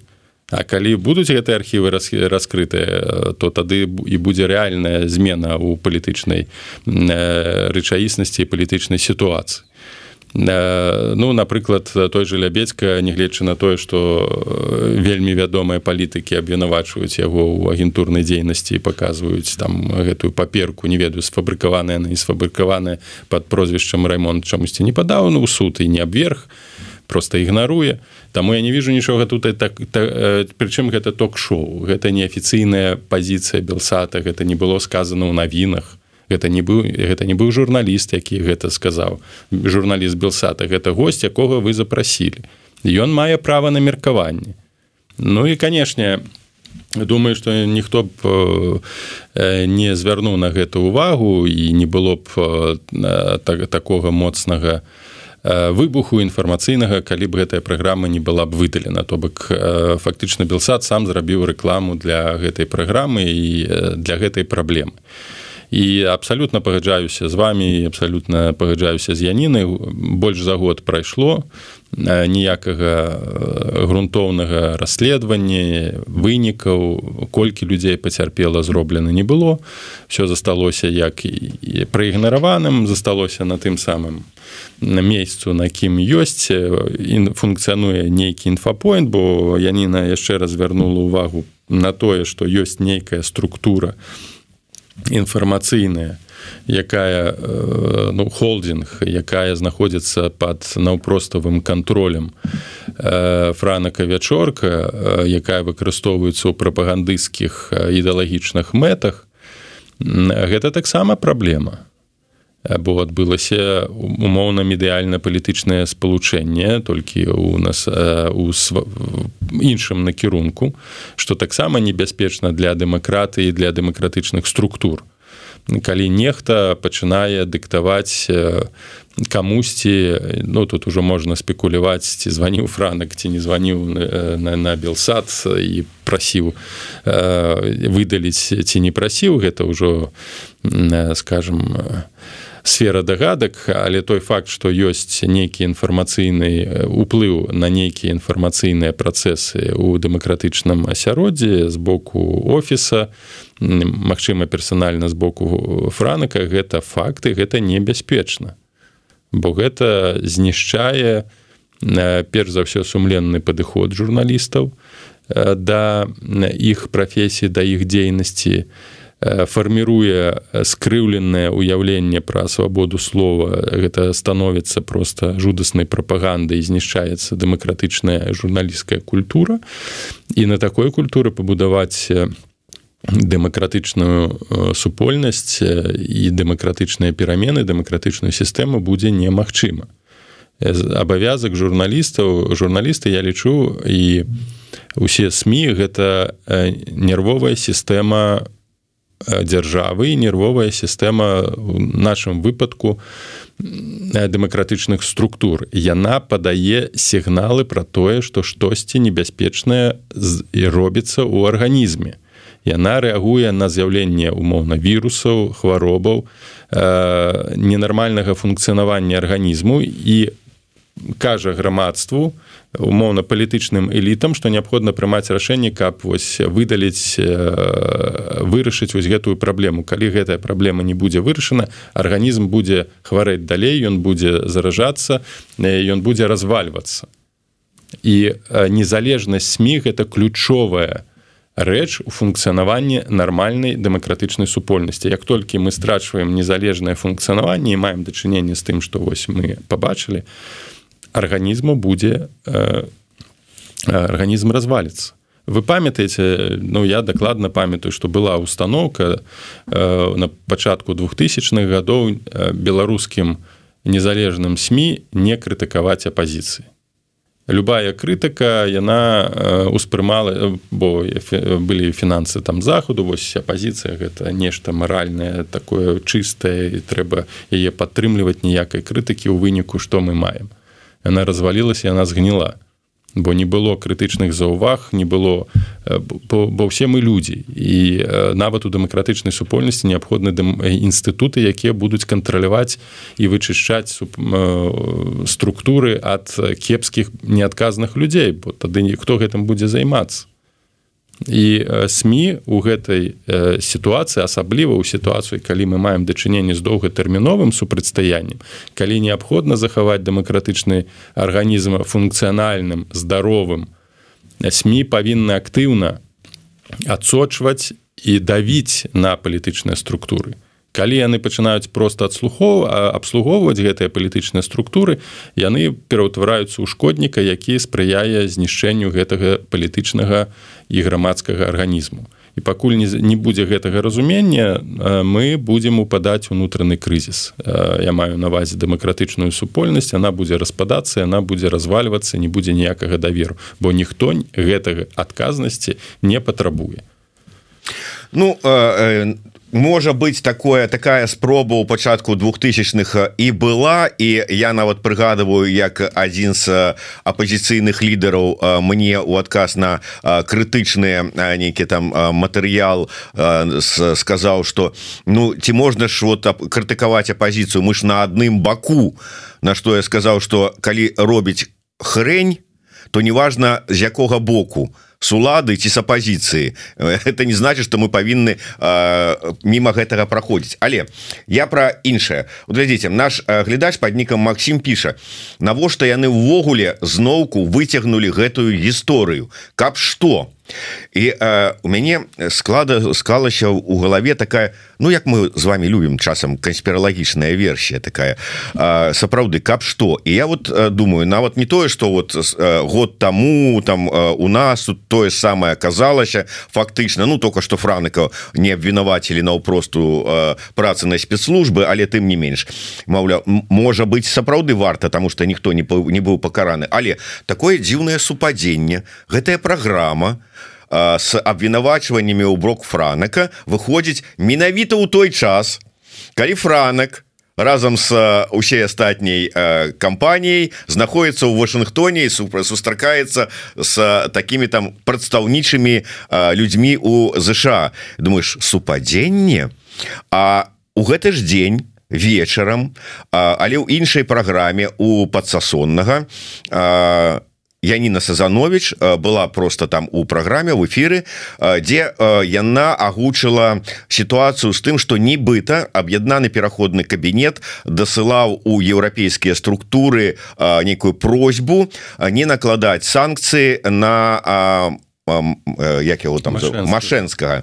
Speaker 2: А калі будуць гэтыя архівы раскрытыя то тады і будзе рэальная змена ў палітычнай э, рэчаіснасці палітычнай сітуацыі Э, ну напрыклад той же лябедзька нягледзячы на тое што э, вельмі вядомыя палітыкі абвінавачваюць яго ў агентурнай дзейнасці і паказваюць там гэтую паперку не ведаю сфабрыкаваная на не сфабрыкаваная под прозвішчам рамонт чамусьці не падаў ну суд і не абверг просто ігнаруе. Таму я не вижу нічога тут так, так э, прычым гэта ток-шоу гэта неафіцыйная пазіцыя белсата гэта не было сказано ў навінах гэта не быў гэта не быў журналіст які гэта сказаў. Журналіст белсата гэта гость якога вы запрасілі. Ён мае права на меркаванне. Ну і канешне думаю что ніхто б не звярнуў на гэту увагу і не было б так, такога моцнага выбуху інфармацыйнага калі б гэтая праграма не была б выдалена. То бок фактычна белсад сам зрабіў рэкламу для гэтай праграмы і для гэтай праблемы. і абсалютна пагаджаюся з вами абсалютна пагаджаюся з яніны больш за год прайшло ніякага грунтоўнага расследавання вынікаў колькі людзей пацярпела зроблена не было. Все засталося як і праігнараваным засталося на тым самым на месяцу на кім ёсць функцыянуе нейкі інфапоінт бо яніна яшчэ раз вярнула увагу на тое што ёсць нейкая структура на інфармацыйныя якая ну холдинг якая знаходзіцца под наўпроставым контролем франака вячорка якая выкарыстоўваецца ў прапагандысцкіх ідэалагічных мэтах гэта таксама праблема бо адбылася умоўна медыяльна палітычнае спалучэнне толькі у нас у св... іншым накірунку што таксама небяспечна для дэмакратыі для дэмакратычных структур. Калі нехта пачынае дыктаваць камусьці ну тут ужо можна спекуляваць ці званіў франак ці не званіў на, на белсад і прасіў выдаліць ці не прасіў гэта ўжо скажем у сфера дагадак але той факт что ёсць нейкі інфармацыйны уплыў на нейкія інфармацыйныя працэсы у дэмакратычным асяроддзі з боку офіса Мачыма персанальна з боку франака гэта факты гэта небяспечна. Бо гэта знішчае перш за ўсё сумленны падыход журналістаў да іх прафесіі да іх дзейнасці на фарміруе скрыўленае ўяўленне пра свабоду слова гэта становіцца просто жудаснай прапагандай знішчаецца дэмакратычная журналісцкая культура. І на такой культуры пабудаваць дэмакратычную супольнасць і дэмакратычныя перамены дэмакратычную сістэму будзе немагчыма. Абавязак журналістаў журналісты я лічу і усе сМ гэта нервовая сістэма у дзяржавы і нервовая сістэма у нашым выпадку дэмакратычных структур. Яна падае сігналы пра тое што штосьці небяспечнае і робіцца ў арганізме. Яна рэагуе на з'яўленне умоўна вірусаў хваробаў ненармальнага функцыянавання арганізму і кажа грамадству умоўна палітычным элітам што неабходна прымаць рашэнне каб вось выдаліць вырашыць вось гэтую праблему. Калі гэтая праблема не будзе вырашана арганізм будзе хварэць далей ён будзе заражацца ён будзе развальвацца. І незалежнасць смі гэта ключовая рэч у функцыянаванні нармальнай дэмакратычнай супольнасці. Як толькі мы страчваем незалежнае функцыянаванне і маем дачыненне з тым што вось мы пабачылі то арганізму будзе э, арганізм разваліцца вы памятаеце ну я дакладна памятаю што была установка э, на пачатку двухтысячных гадоў э, беларускім незалежным сМ не крытыкаваць апозіцыі любая крытыка яна успрымала бо былі фінансы там захаду вось апозіцыя гэта нешта маральнае такое чыстае трэба яе падтрымліваць ніякай крытыкі ў выніку што мы маем яна развалілася яна згніла бо не было крытычных заўваг не было бо, бо ўсе мы людзі і нават у дэмакратычнай супольнасці неабходны інстытуты якія будуць кантраляваць і вычышчаць структуры ад кепскіх неадказных людзей. Бо тады ніхто гэтым будзе займацца і сМ у гэтай сітуацыі асабліва ў сітуацыі калі мы маем дачыненне з доўгатэрміновым супрацьстаяннем калі неабходна захаваць дэмакратычны арганізм функцыянальным здаровым сМ павінны актыўна адсочваць і давіць на палітычныя структуры калі яны пачынаюць просто адслухоў абслугоўваць гэтыя палітычныя структуры яны пераўтвараюцца ў шкодніка які спрыяе знішчэнню гэтага палітычнага і грамадскага арганізму. І пакуль не, не будзе гэтага разумення мы будзем упадаць унутраны крызіс. Я маю навазе дэмакратычную супольнасць она будзе распадацца она будзе развальвацца не будзе ніякага даверу бо ніхто гэтага адказнасці не патрабуе.
Speaker 1: Ну э, можа быть такое такая спроба у пачатку двухтысячных і была і я нават прыгадываю як адзін з апозіцыйных лідараў мне у адказ на крытычныя нейкі там матэрыял сказаў что ну ці можна ж вот крытыкаваць апозіцыю мы ж на адным баку на што я сказаў что калі робіць хрень то неважно з якога боку то с улады ці с апозіцыі это не значит что мы павінны мимо гэтага проходзіць але я про іншае. Глядзіце наш глядач под нікам Макссім піша навошта яны ўвогуле зноўку выцягнули гэтую гісторыю? Каб что і э, у мяне склада склалася у галаве такая ну як мы з вами любім часам канспіралагічная версія такая э, сапраўды каб што? І я вот э, думаю нават не тое что вот э, год тому там э, у нас тут тое самае аказалася фактычна ну только что франыка не абвінавацілі наўпросту э, працы на спецслужбы але тым не менш маўля можа быть сапраўды варта тому что ніхто не не быў пакараны. Але такое дзіўнае супадзенне гэтая праграма у с абвінавачваннямі ў брок франака выходзіць менавіта ў той час калі франак разам с усей астатняй кампаніяй знаходіцца ў Вашынгтоне і супра сустракаецца с такими там прадстаўнічымі людзьмі у ЗША думаешь супадзенне а у гэты ж дзень вечарам але ў іншай праграме у падсасоннага Яніна Сазанович была просто там у праграме в эфиры дзе яна агучыла сітуацыю з тым что нібыта аб'яднаны пераходны кабінет дасылаў у еўрапейскія структуры нейкую просьбу не накладаць санкцыі на як его там машэнскага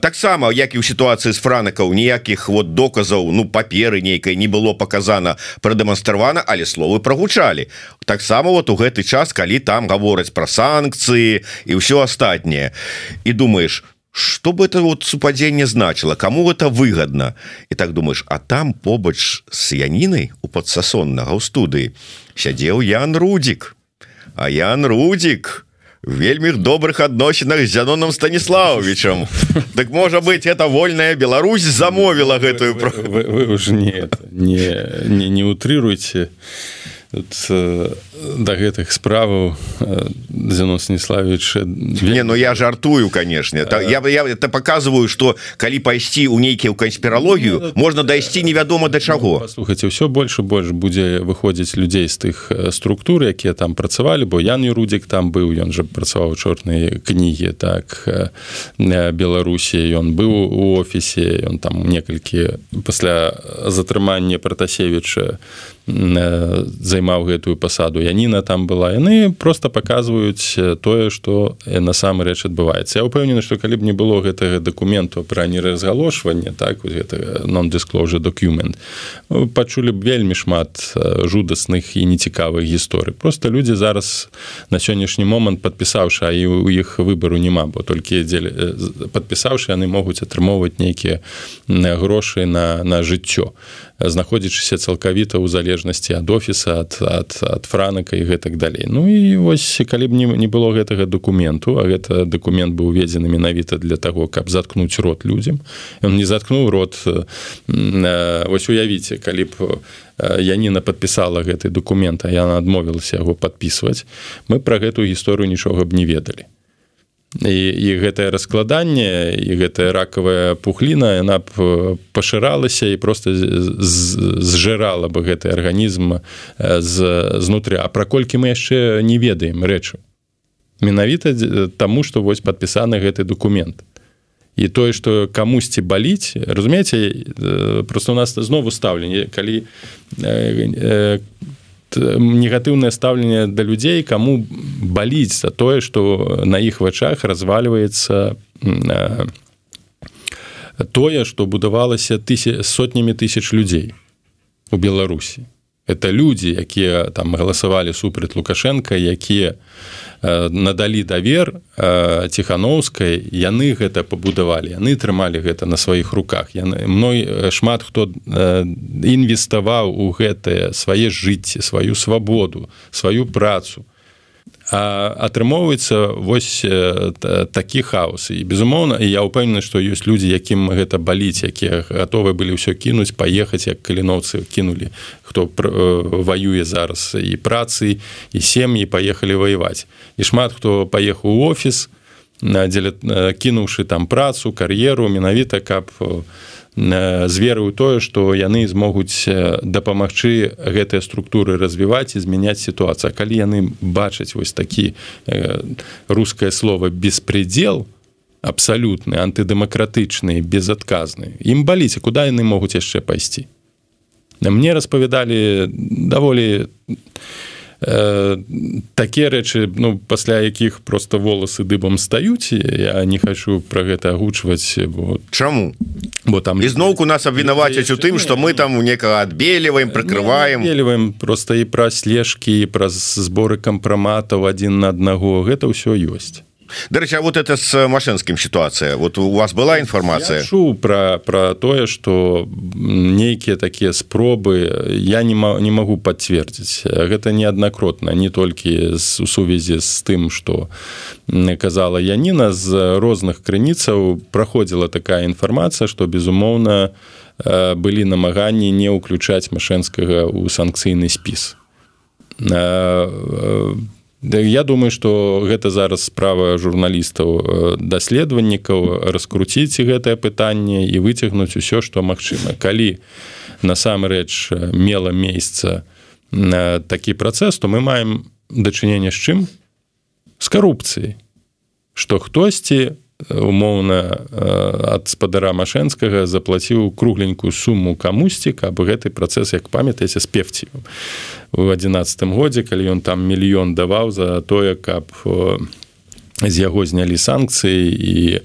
Speaker 1: таксама як і ў сітуацыі з франакаў ніякіх вот доказаў ну паперы нейкай не было показана прадэманстравана але словы прогучалі таксама вот у гэты час калі там гавораць про санкцыі і ўсё астатняе. І думаешь что бы это вот супадзенне значыло кому это выгодно і так думаешь а там побач с янінай у подсасоннага ў студыі сядзеў Ян рудзік. А Ян рудзік у вельмі добрых адносінах з зяноном станіславовичам так можа быть это вольная Беларусь замовіла гэтую
Speaker 2: вы, вы, вы, вы не не не, не утрыруйте да гэтых справаў Зяно станіславович
Speaker 1: не но ну я жартую конечно. Это я бы я это показываю что калі пайсці у нейкію канспіралогію можна дайсці невядома да чаго.
Speaker 2: слухайте все больше больш будзе выходзіць людзей з тых структур якія там працавалі бо Ян рудзік там быў ён же працаваў чорныя кнігі так Беларусі ён быў у офісе ён там некалькі пасля затрымання пратасевича займаў гэтую пасаду Яніна там была. Яны просто паказваюць тое што насамрэч адбываецца. Я ўпэўнены што калі б не было гэтага дакументу пра неразгалошванне так non-disclosure документ пачулі б вельмі шмат жудасных і нецікавых гісторый. Просто людзі зараз на сённяшні момант падпісаўшы а і у іх выбару няма бо толькі дзелі падпісаўшы яны могуць атрымоўваць нейкія грошы на на жыццё знаходзячыся цалкавіта ў залежнасці ад офіса ад, ад, ад франака і гэтак далей. Ну і вось калі б не, не было гэтага дакументу а гэта дакумент быў уведзены менавіта для таго каб заткнуць рот людзям ён не заткнуў рот вось уявіце калі б Яніна подпісала гэты документ а яна адмовілася яго подписывать мы про гэтую гісторыю нічога б не ведалі і, і гэтае раскладанне і гэтая ракавая пухліна яна б пашыралася і просто зжырала бы гэты арганізм з знутры. А праколькі мы яшчэ не ведаем рэчу. Менавіта таму што вось падпісаны гэты документ і тое што камусьці баліць разумееце просто у нас знову стаўленне калі негатыўнае стаўленне да людзей кому баліць за тое что на іх вачах развальваецца тое что будавалася тысяч сотнямі тысяч людзей у беларусі это людзі якія там галасавалі супраць лукашенко якія надалі давер ціхановскай яны гэта пабудавалі яны трымалі гэта на сваіх руках. Яны мной шмат хто інвеставаў у гэтае свае жыцці сваю свабоду сваю працу атрымоўваецца вось такі хаос. І безумоўна я ўпэўнены што ёсць людзі якім гэта баліць якія гатовы былі ўсё кінуць паехаць як каліноўцы кінулі хто ваюе зараз і працы і сем'і паехалі ваяваць. І шмат хто паехаў у офіс дзеля кінуўшы там працу кар'еру менавіта каб у з веры ў тое што яны змогуць дапамагчы гэтыя структуры развіваць і змяняць сітуацыю. Калі яны бачаць вось такі рускае слово беспредел абсалютны антыдэмакратычны безадказны ім баліце куды яны могуць яшчэ пайсці? Мне распавядалі даволі э, такія рэчы ну пасля якіх просто волосы дыбам стаюць я не хочу про гэта агучваць
Speaker 1: бо чаму?
Speaker 2: Бо там
Speaker 1: ізноўку нас абвінавацяць у тым что мы там у некага адбеліваем прыкрываем.
Speaker 2: веліваем просто і пра слежкі праз зборы кампраматаў адзін на аднаго. Гэта ўсё ёсць
Speaker 1: Дарэча вот это с машинскім ситуация. Вот у вас была інфармацыя
Speaker 2: чу про про тое что нейкія такія спробы я не не могу подцвердзіць гэта неаднакротна не толькі з у сувязі з тым что казала Яніна з розных крыніцаў праходзіла такая інфармацыя что безумоўна былі намаганні не ўключаць машэнскага у санкцыйны спіс Да, я думаю что гэта зараз справа журналістаў э, даследавальнікаў раскруціць гэтае пытанне і выцягнуць усё што магчыма. Калі насамрэч э, мела месяца на такі працэс то мы маем дачыненне з чым? З карупцыяй. Што хтосьці умоўна ад спадара машэнскага заплаціў кругленькую суму камусьці каб гэты працэс як памятаеце спевці. У адзінацатым годзе калі ён там мільён даваў за тое каб з яго знялі санкцыі і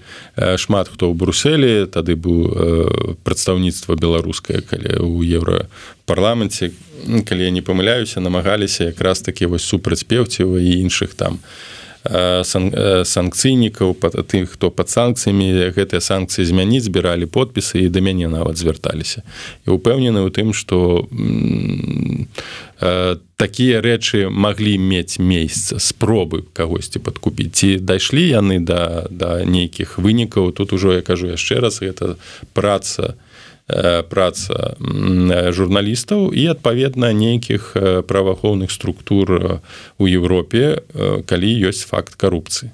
Speaker 2: шмат хто ў бруселі тады быў прадстаўніцтва беларускае калі у еўрапарламенце калі я не памыляюся намагаліся якраз такі вось супраць пеўціва і іншых там у санкцыйнікаў тых хто пад санкцыямі гэтыя санкцыі змяніць збіралі подпісы і да мяне нават звярталіся. І упэўнены ў тым што такія рэчы маглі мець месяца спробы кагосьці падкупіць. Ці дайшлі яны да да нейкіх вынікаў? Тут ужо я кажу яшчэ раз гэта праца Э, праца журналістаў і адпаведна нейкіх э, праваахоўных структур э, у Еўропе калі ёсць факт карупцыі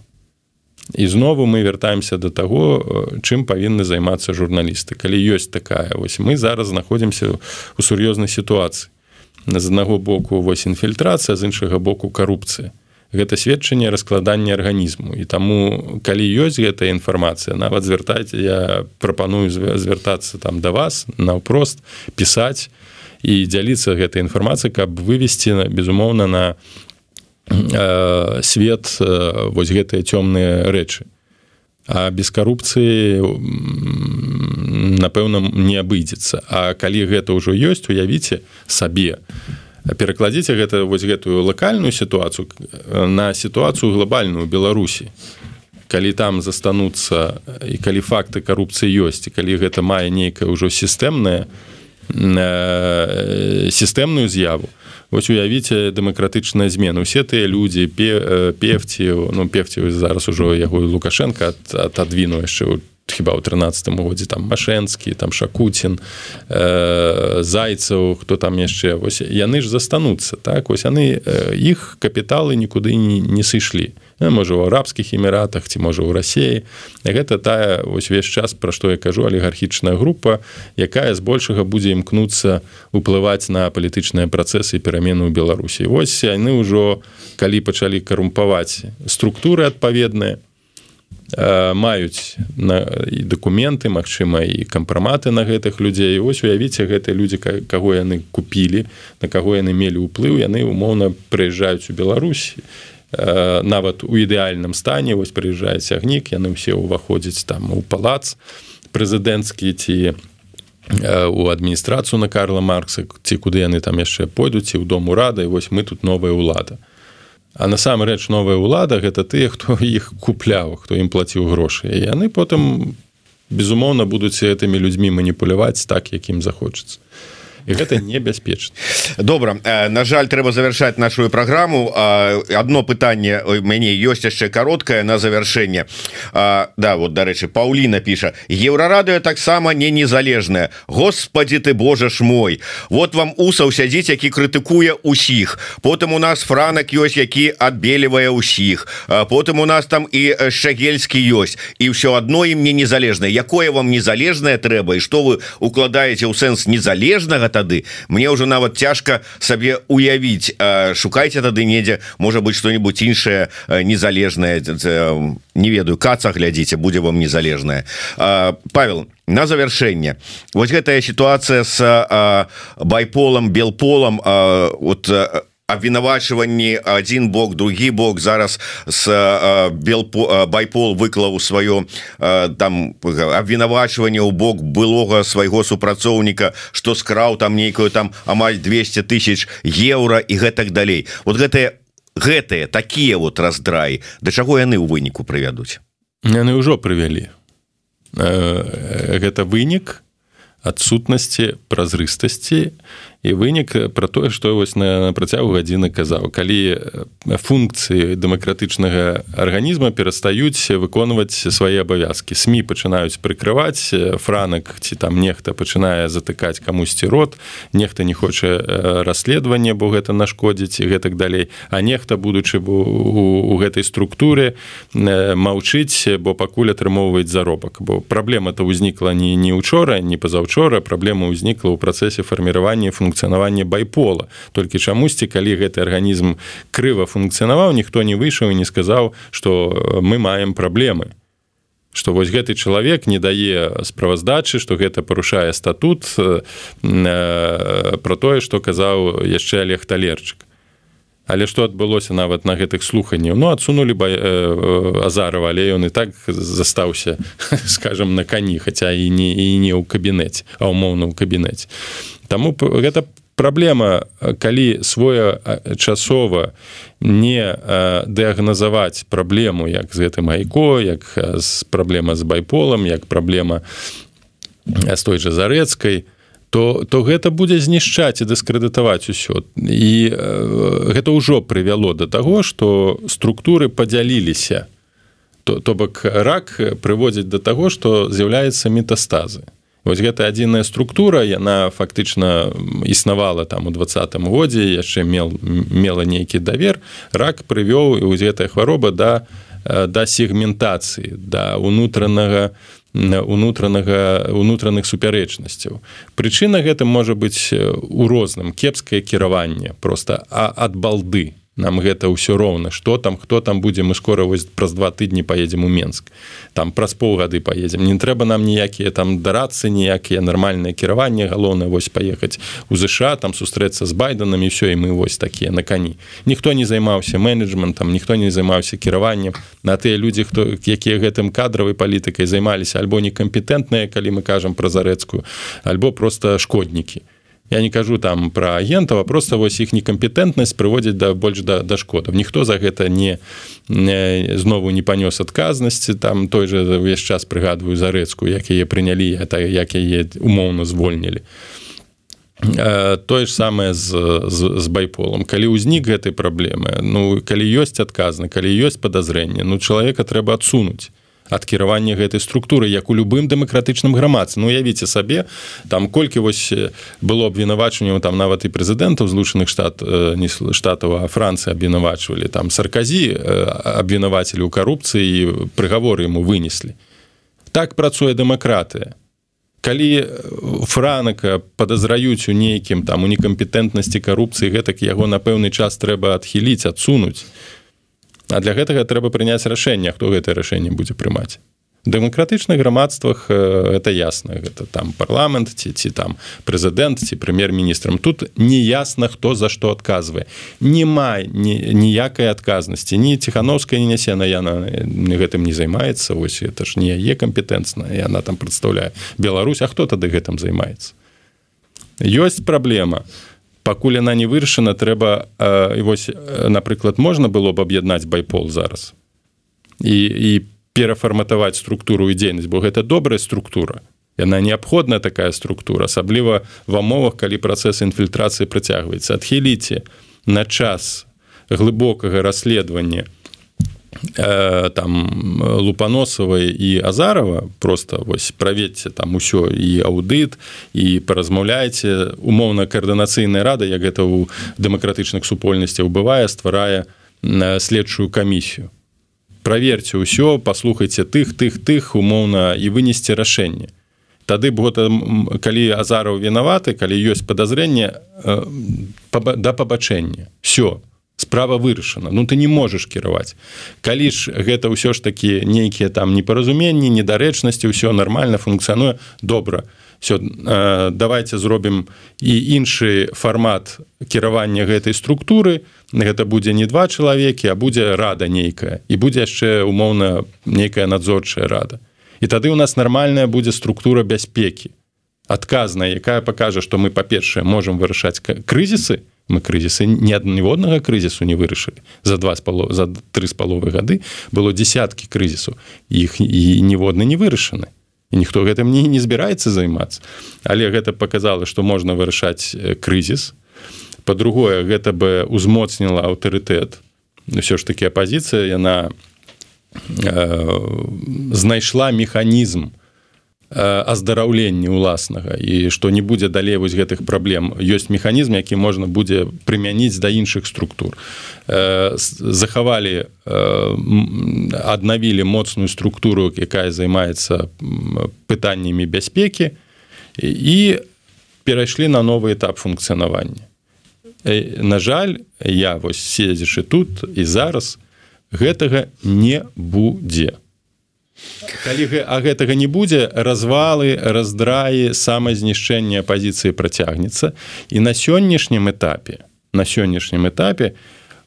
Speaker 2: і знову мы вяртаемся до таго чым павінны займацца журналісты калі ёсць такая вось мы зараз знаходзімся у сур'ёзнай сітуацыі з аднаго боку вось інфільтрацыя з іншага боку карупцыя гэта сведчанне раскладання арганізму. І таму калі ёсць гэтая інфармацыя нават звяртаць я прапаную звяртацца там да вас наўпрост пісаць і дзяліцца гэтай інфармацыі каб вывесці безумоўна на свет вось гэтыя цёмныя рэчы. А без карупцыі напэўна не абыдзецца. А калі гэта ўжо ёсць уявіце сабе то перакладзіце гэта вось гэтую лакальную сітуацыю э, на сітуацыю глобальную беларусі. Калі там застануцца і калі факты карупцыі ёсць і калі гэта мае нейкае ўжо сістэмнае э, сістэмную з'яву вось уявіце дэмакратычная змена усе тыя людзі певці ну певці зараз ужо яго лукашенко отодвіну яшчэ у хіба ў 13 годзе там машэнскі там шакуцін э, зайцаў хто там яшчэ. Вось яны ж застануцца так? Вось яны іх капіталы нікуды не, не сышлі. Ну, можа у арабскіх эміратах ці можа ў рассіі гэта тая вось увесь час пра што я кажу алігархічная група якая збольшага будзе імкнуцца уплываць на палітычныя працэсы перамены ў беларусі. Вось яны ўжо калі пачалі карумпаваць структуры адпаведныя Э, маюць на і дакументы Мачыма і кампраматы на гэтых людзей. Ось уявіце гэтыя людзі каго яны купілі на каго яны мелі ўплыў яны умоўна прыязджаюць у Беларусь э, нават у ідэальным стане. Вось прыязджае цягнік яны ўсе ўваходзяць там у палац прэзідэнцкі ці э, у адміністрацыю на Карла Маркса ці куды яны там яшчэ пойдуць і ў дому рады вось мы тут новая ўлада А насамрэч новая ўлада гэта тыя, хто іх купляў, хто ім плаціў грошы. І яны потым безумоўна будуць гэтымі людзьмі маніпуляваць так, якім захочацца і гэта небяспечна
Speaker 1: добра. Э, на жаль трэба завершаць нашу праграму одно пытанне мяне ёсць яшчэ кароткае на завяршэнне да вот дарэчы Паўліна піша еўрарадыо таксама не незалежная Господі ты Боже ж мой! Вот вам усаў сядзіць які крытыкуе усіх. Потым у нас франак ёсць які адбелівае ўсіх потым у нас там і шагельскі ёсць і ўсё адно ім мне незалежна якое вам незалежнае трэба і што вы укладаеце ў сэнс незалежнага тады. Мне уже нават цяжка сабе уявіць шукайце тады недзе можа быть что-нибудь іншае незалежное не ведаю каца глядзіце будзе вам незалежная Павел на завяршэнне. Вот гэтая ситуация с байполом белполом вот абвінавачванні один бок другі бок. Зараз с бел байпол выклаў сваё там абвінавачванне ў бок былога свайго супрацоўніка что скраў там нейкую там амаль 200 тысяч еўра і гэтак далей. Вот гэтыя гэтыя такія вот раздраі. Да чаго яны ў выніку прывядуць?
Speaker 2: Яны ўжо прывялі. Гэта вынік адсутнасці празрыстасці і вынік пра тое што вось на, на працягу гадзіны казаў. Калі функцыі дэмакратычнага арганізма перастаюць выконваць свае абавязкі. сМ пачынаюць прыкрываць франак ці там нехта пачынае затыкаць камусьці рот нехта не хоча расследаванне бо гэта нашкодзіць і гэтак далей. А нехта будучы у, у гэтай структуры маўчыць бо пакуль атрымоўваюць заробак. Бо праблема то ўзнікла не не учора не пазаўчора праблема ўзнікла ў працэсе фарміравання функцыі функцыянаванне байпола. Толькі чамусьці калі гэты арганізм крыва функцыянаваў ніхто не выйшаў і не сказаў что мы маем праблемы. Что вось гэты чалавек не дае справаздачы что гэта парушае статут э, про тое что казаў яшчэ олег талерчык Але што адбылося нават на гэтых слуханняў ну адсунули ба азарова але ён і так застаўся скажем на кані хаця і не і не ў кабінеце а умоўна ў кабінеце. Таму гэта праблема калі своечасова не дыягназаваць праблему як з гэтым айко як з праблема з байполам як праблема з той жа зарэцкай то то гэта будзе знішчаць і дыскрэдытаваць усё. І гэта ўжо прывяло да таго што структуры падзяліліся. То то бок рак прыводзіць да таго што з'яўляецца метастазы. Вось гэта адзіная структура яна фактычна існавала там у двадцатым годзе яшчэ мел мела нейкі давер. Рак прывёў і гэтая хвароба да да сегментацыі да унутранага унутранага унутраных супярэчнасцяў. Прычына гэта можа быць у розным. Кепскае кіраванне просто а ад балды нам гэта ўсё роўна что там хто там будзе мы скоро вось праз два тыдні поедем у менск. Там праз полгады поедем не трэба нам ніякія там дарацца ніякія нармальнае кіраванне галоўна вось паехаць у ЗША там сустрэцца з байданамі все і мы вось такія на кані. Ніхто не займаўся менеджментам ніхто не займаўся кіраваннем. На тыя людзі хто якія гэтым кадравай палітыкай займаліся альбо некампетэнтныя калі мы кажам пра зарэцкую альбо просто шкоднікі я не кажу там про агентаў просто вось іх некампетэнтнасць прыводзіць да больш да, да шкодаў. Ніхто за гэта не, не знову не панёс адказнасці. Там той же увесь час прыгадваю зарэцку як яе прынялі это як яе умоўна звольнілі. Тое ж самае з, з, з байполом калі ўзнік гэтай праблемы ну калі ёсць адказны калі ёсць падазрэнне ну чалавека трэба адсунуць ад кіравання гэтай структуры як у любым дэмакратычным грамадцы Ну явіце сабе там колькі вось было абвінавачаннем там нават і прэзідэнтаў злучаных штат не штатаў а францыі абвінавачвалі. Там сарказі абвінавацелі ў карупцыі прыгаворы ему вынеслі. Так працуе дэмакратыя калі франака падазраюць у нейкім там у некампетэнтнасці карупцыі гэтак яго на пэўны час трэба адхіліць адсунуць А для гэтага трэба прыняць рашэнне хто гэтае рашэнне будзе прымаць. Дэмакратычных грамадствах это ясна гэта там парламент ці ці там прэзідэнт ці прэм'ер-міністрам. Тут неясна хто за што адказвае. Нема ніякай адказнасці. Ні ціхановская не нясе на яна гэтым не займаецца. Вось это ж не яе кампетэнцна яна там прадстаўляе Беларусь. А хто тады гэтым займаецца? Ёсць праблема. у пакуль яна не вырашана трэба і вось напрыклад можна было б аб'яднаць байпол зараз і, і перафарматаваць структуру і дзейнасць бо гэта добрая структура. Яна неабходная такая структура асабліва в умовах калі працэс інфільтрацыі працягваецца. Адхіліце на час глыбокага расследавання Э, там лупаносавай і азарова. Просто вось праведце там усё і аўдыт і паразмаўляеце умоўна каардынацыйная рада як гэта ў дэмакратычных супольнасцях бывае стварае следчую камісію праверьце ўсё паслухайце тых тых тых умоўна і вынесці рашэнне тады б калі азараў вінаваты калі ёсць подазрэнне да пабачэння все справа вырашана. Ну ты не можаш кіраваць калі ж гэта ўсё ж такі нейкія там непаразуменні недарэчнасці ўсё нормально функцыянуе. Добра. Все э, давайте зробім і іншы фармат кіравання гэтай структуры. Гэта будзе не два чалавекі а будзе рада нейкая. І будзе яшчэ умоўна нейкая надзорчая рада. І тады у нас нармальная будзе структура бяспекі. Адказная якая пакажа што мы па-першае можемм вырашаць крызісы мы крызісы ні адніводнага крызісу не вырашылі. За два з пало за тры з паловы гады было десяткі крызісу іх і ніводны не вырашаны. І ніхто гэтым не не збіраецца займацца. Але гэта показала што можна вырашаць крызіс. По-другое гэта бы узмоцніла аўтарытэт. Ўсё ж таки апозіцыя яна э, знайшла механізм у аздараўленні ўласнага і што не будзе далей вось гэтых праблем ёсць механізм які можна будзе прымяніць да іншых структур. Захавалі аднавілі моцную структуру якая займаецца пытаннямі бяспекі і перайшлі на новы этап функцыянавання на жаль я вось седзячы тут і зараз гэтага не будзе калі а гэтага не будзе развалы раздраі самазнішчэння пазіцыі працягнецца. І на сённяшнім этапе на сённяшнім этапе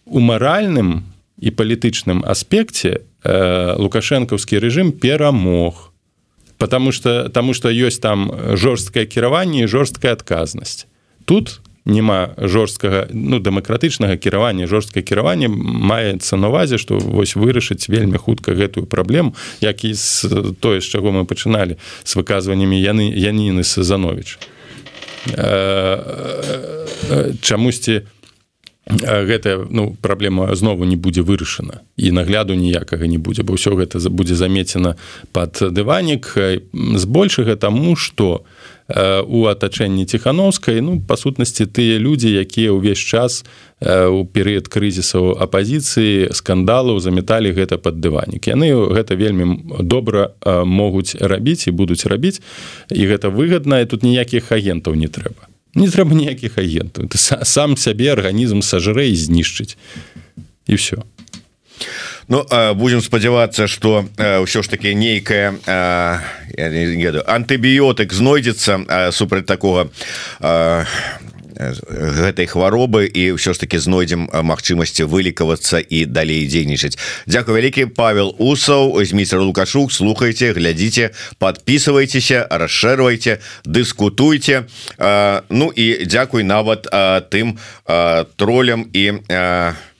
Speaker 2: у маральным і палітычным аспекце э, лукашэнкаўскі рэжым перамог. Потому что таму что ёсць там жорсткае кіраванне і жорсткая адказнасць. Тут няма жорсткага ну дэмакратычнага кіравання. Жорсткае кіраванне маецца на увазе што вось вырашыць вельмі хутка гэтую праблему як і з тое з чаго мы пачыналі з выказваннямі яны яніны сазанович чамусьці гэтая ну праблема знову не будзе вырашана і нагляду ніякага не будзе бо ўсё гэта будзе замецена под дыванік збольшага таму што у у атачэнні ціхановскай ну па сутнасці тыя людзі якія ўвесь час у перыяд крызісаў апазіцыі скандалаў заметалі гэта пад дыванік. Яны гэта вельмі добра могуць рабіць і будуць рабіць. І гэта выгадна і тут ніякіх агентаў не трэба. Не трэба ніякіх агентаў. Ты сам сябе арганізм сажрэ і знішчыць. І все
Speaker 1: Ну будем спадзявацца что ўсё ж таки нейкая антыбіётык знойдзецца супраць такого гэтай хваробы і ўсё ж таки знойдзем магчымасці вылікавацца і далей дзейнічаць Дякую вялікі Павел усаў зміцер лукашук. Слухайте глядзіце подписывайтеся расшэрвайте дыскутуйте Ну і дзякуй нават тым тролям і у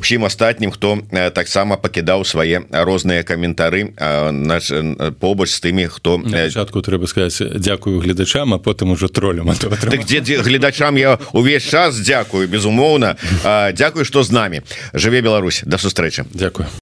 Speaker 1: усім астатнім хто таксама пакідаў свае розныя каментары наш побач з тымі хто
Speaker 2: пачатку трэба сказаць дзякую гледачам а потым ужо тролем
Speaker 1: так, дзе гледачам я увесь час дзякую безумоўна. Дякую што з намі. Жыве Беларусь. Да сустрэчы.
Speaker 2: Дякую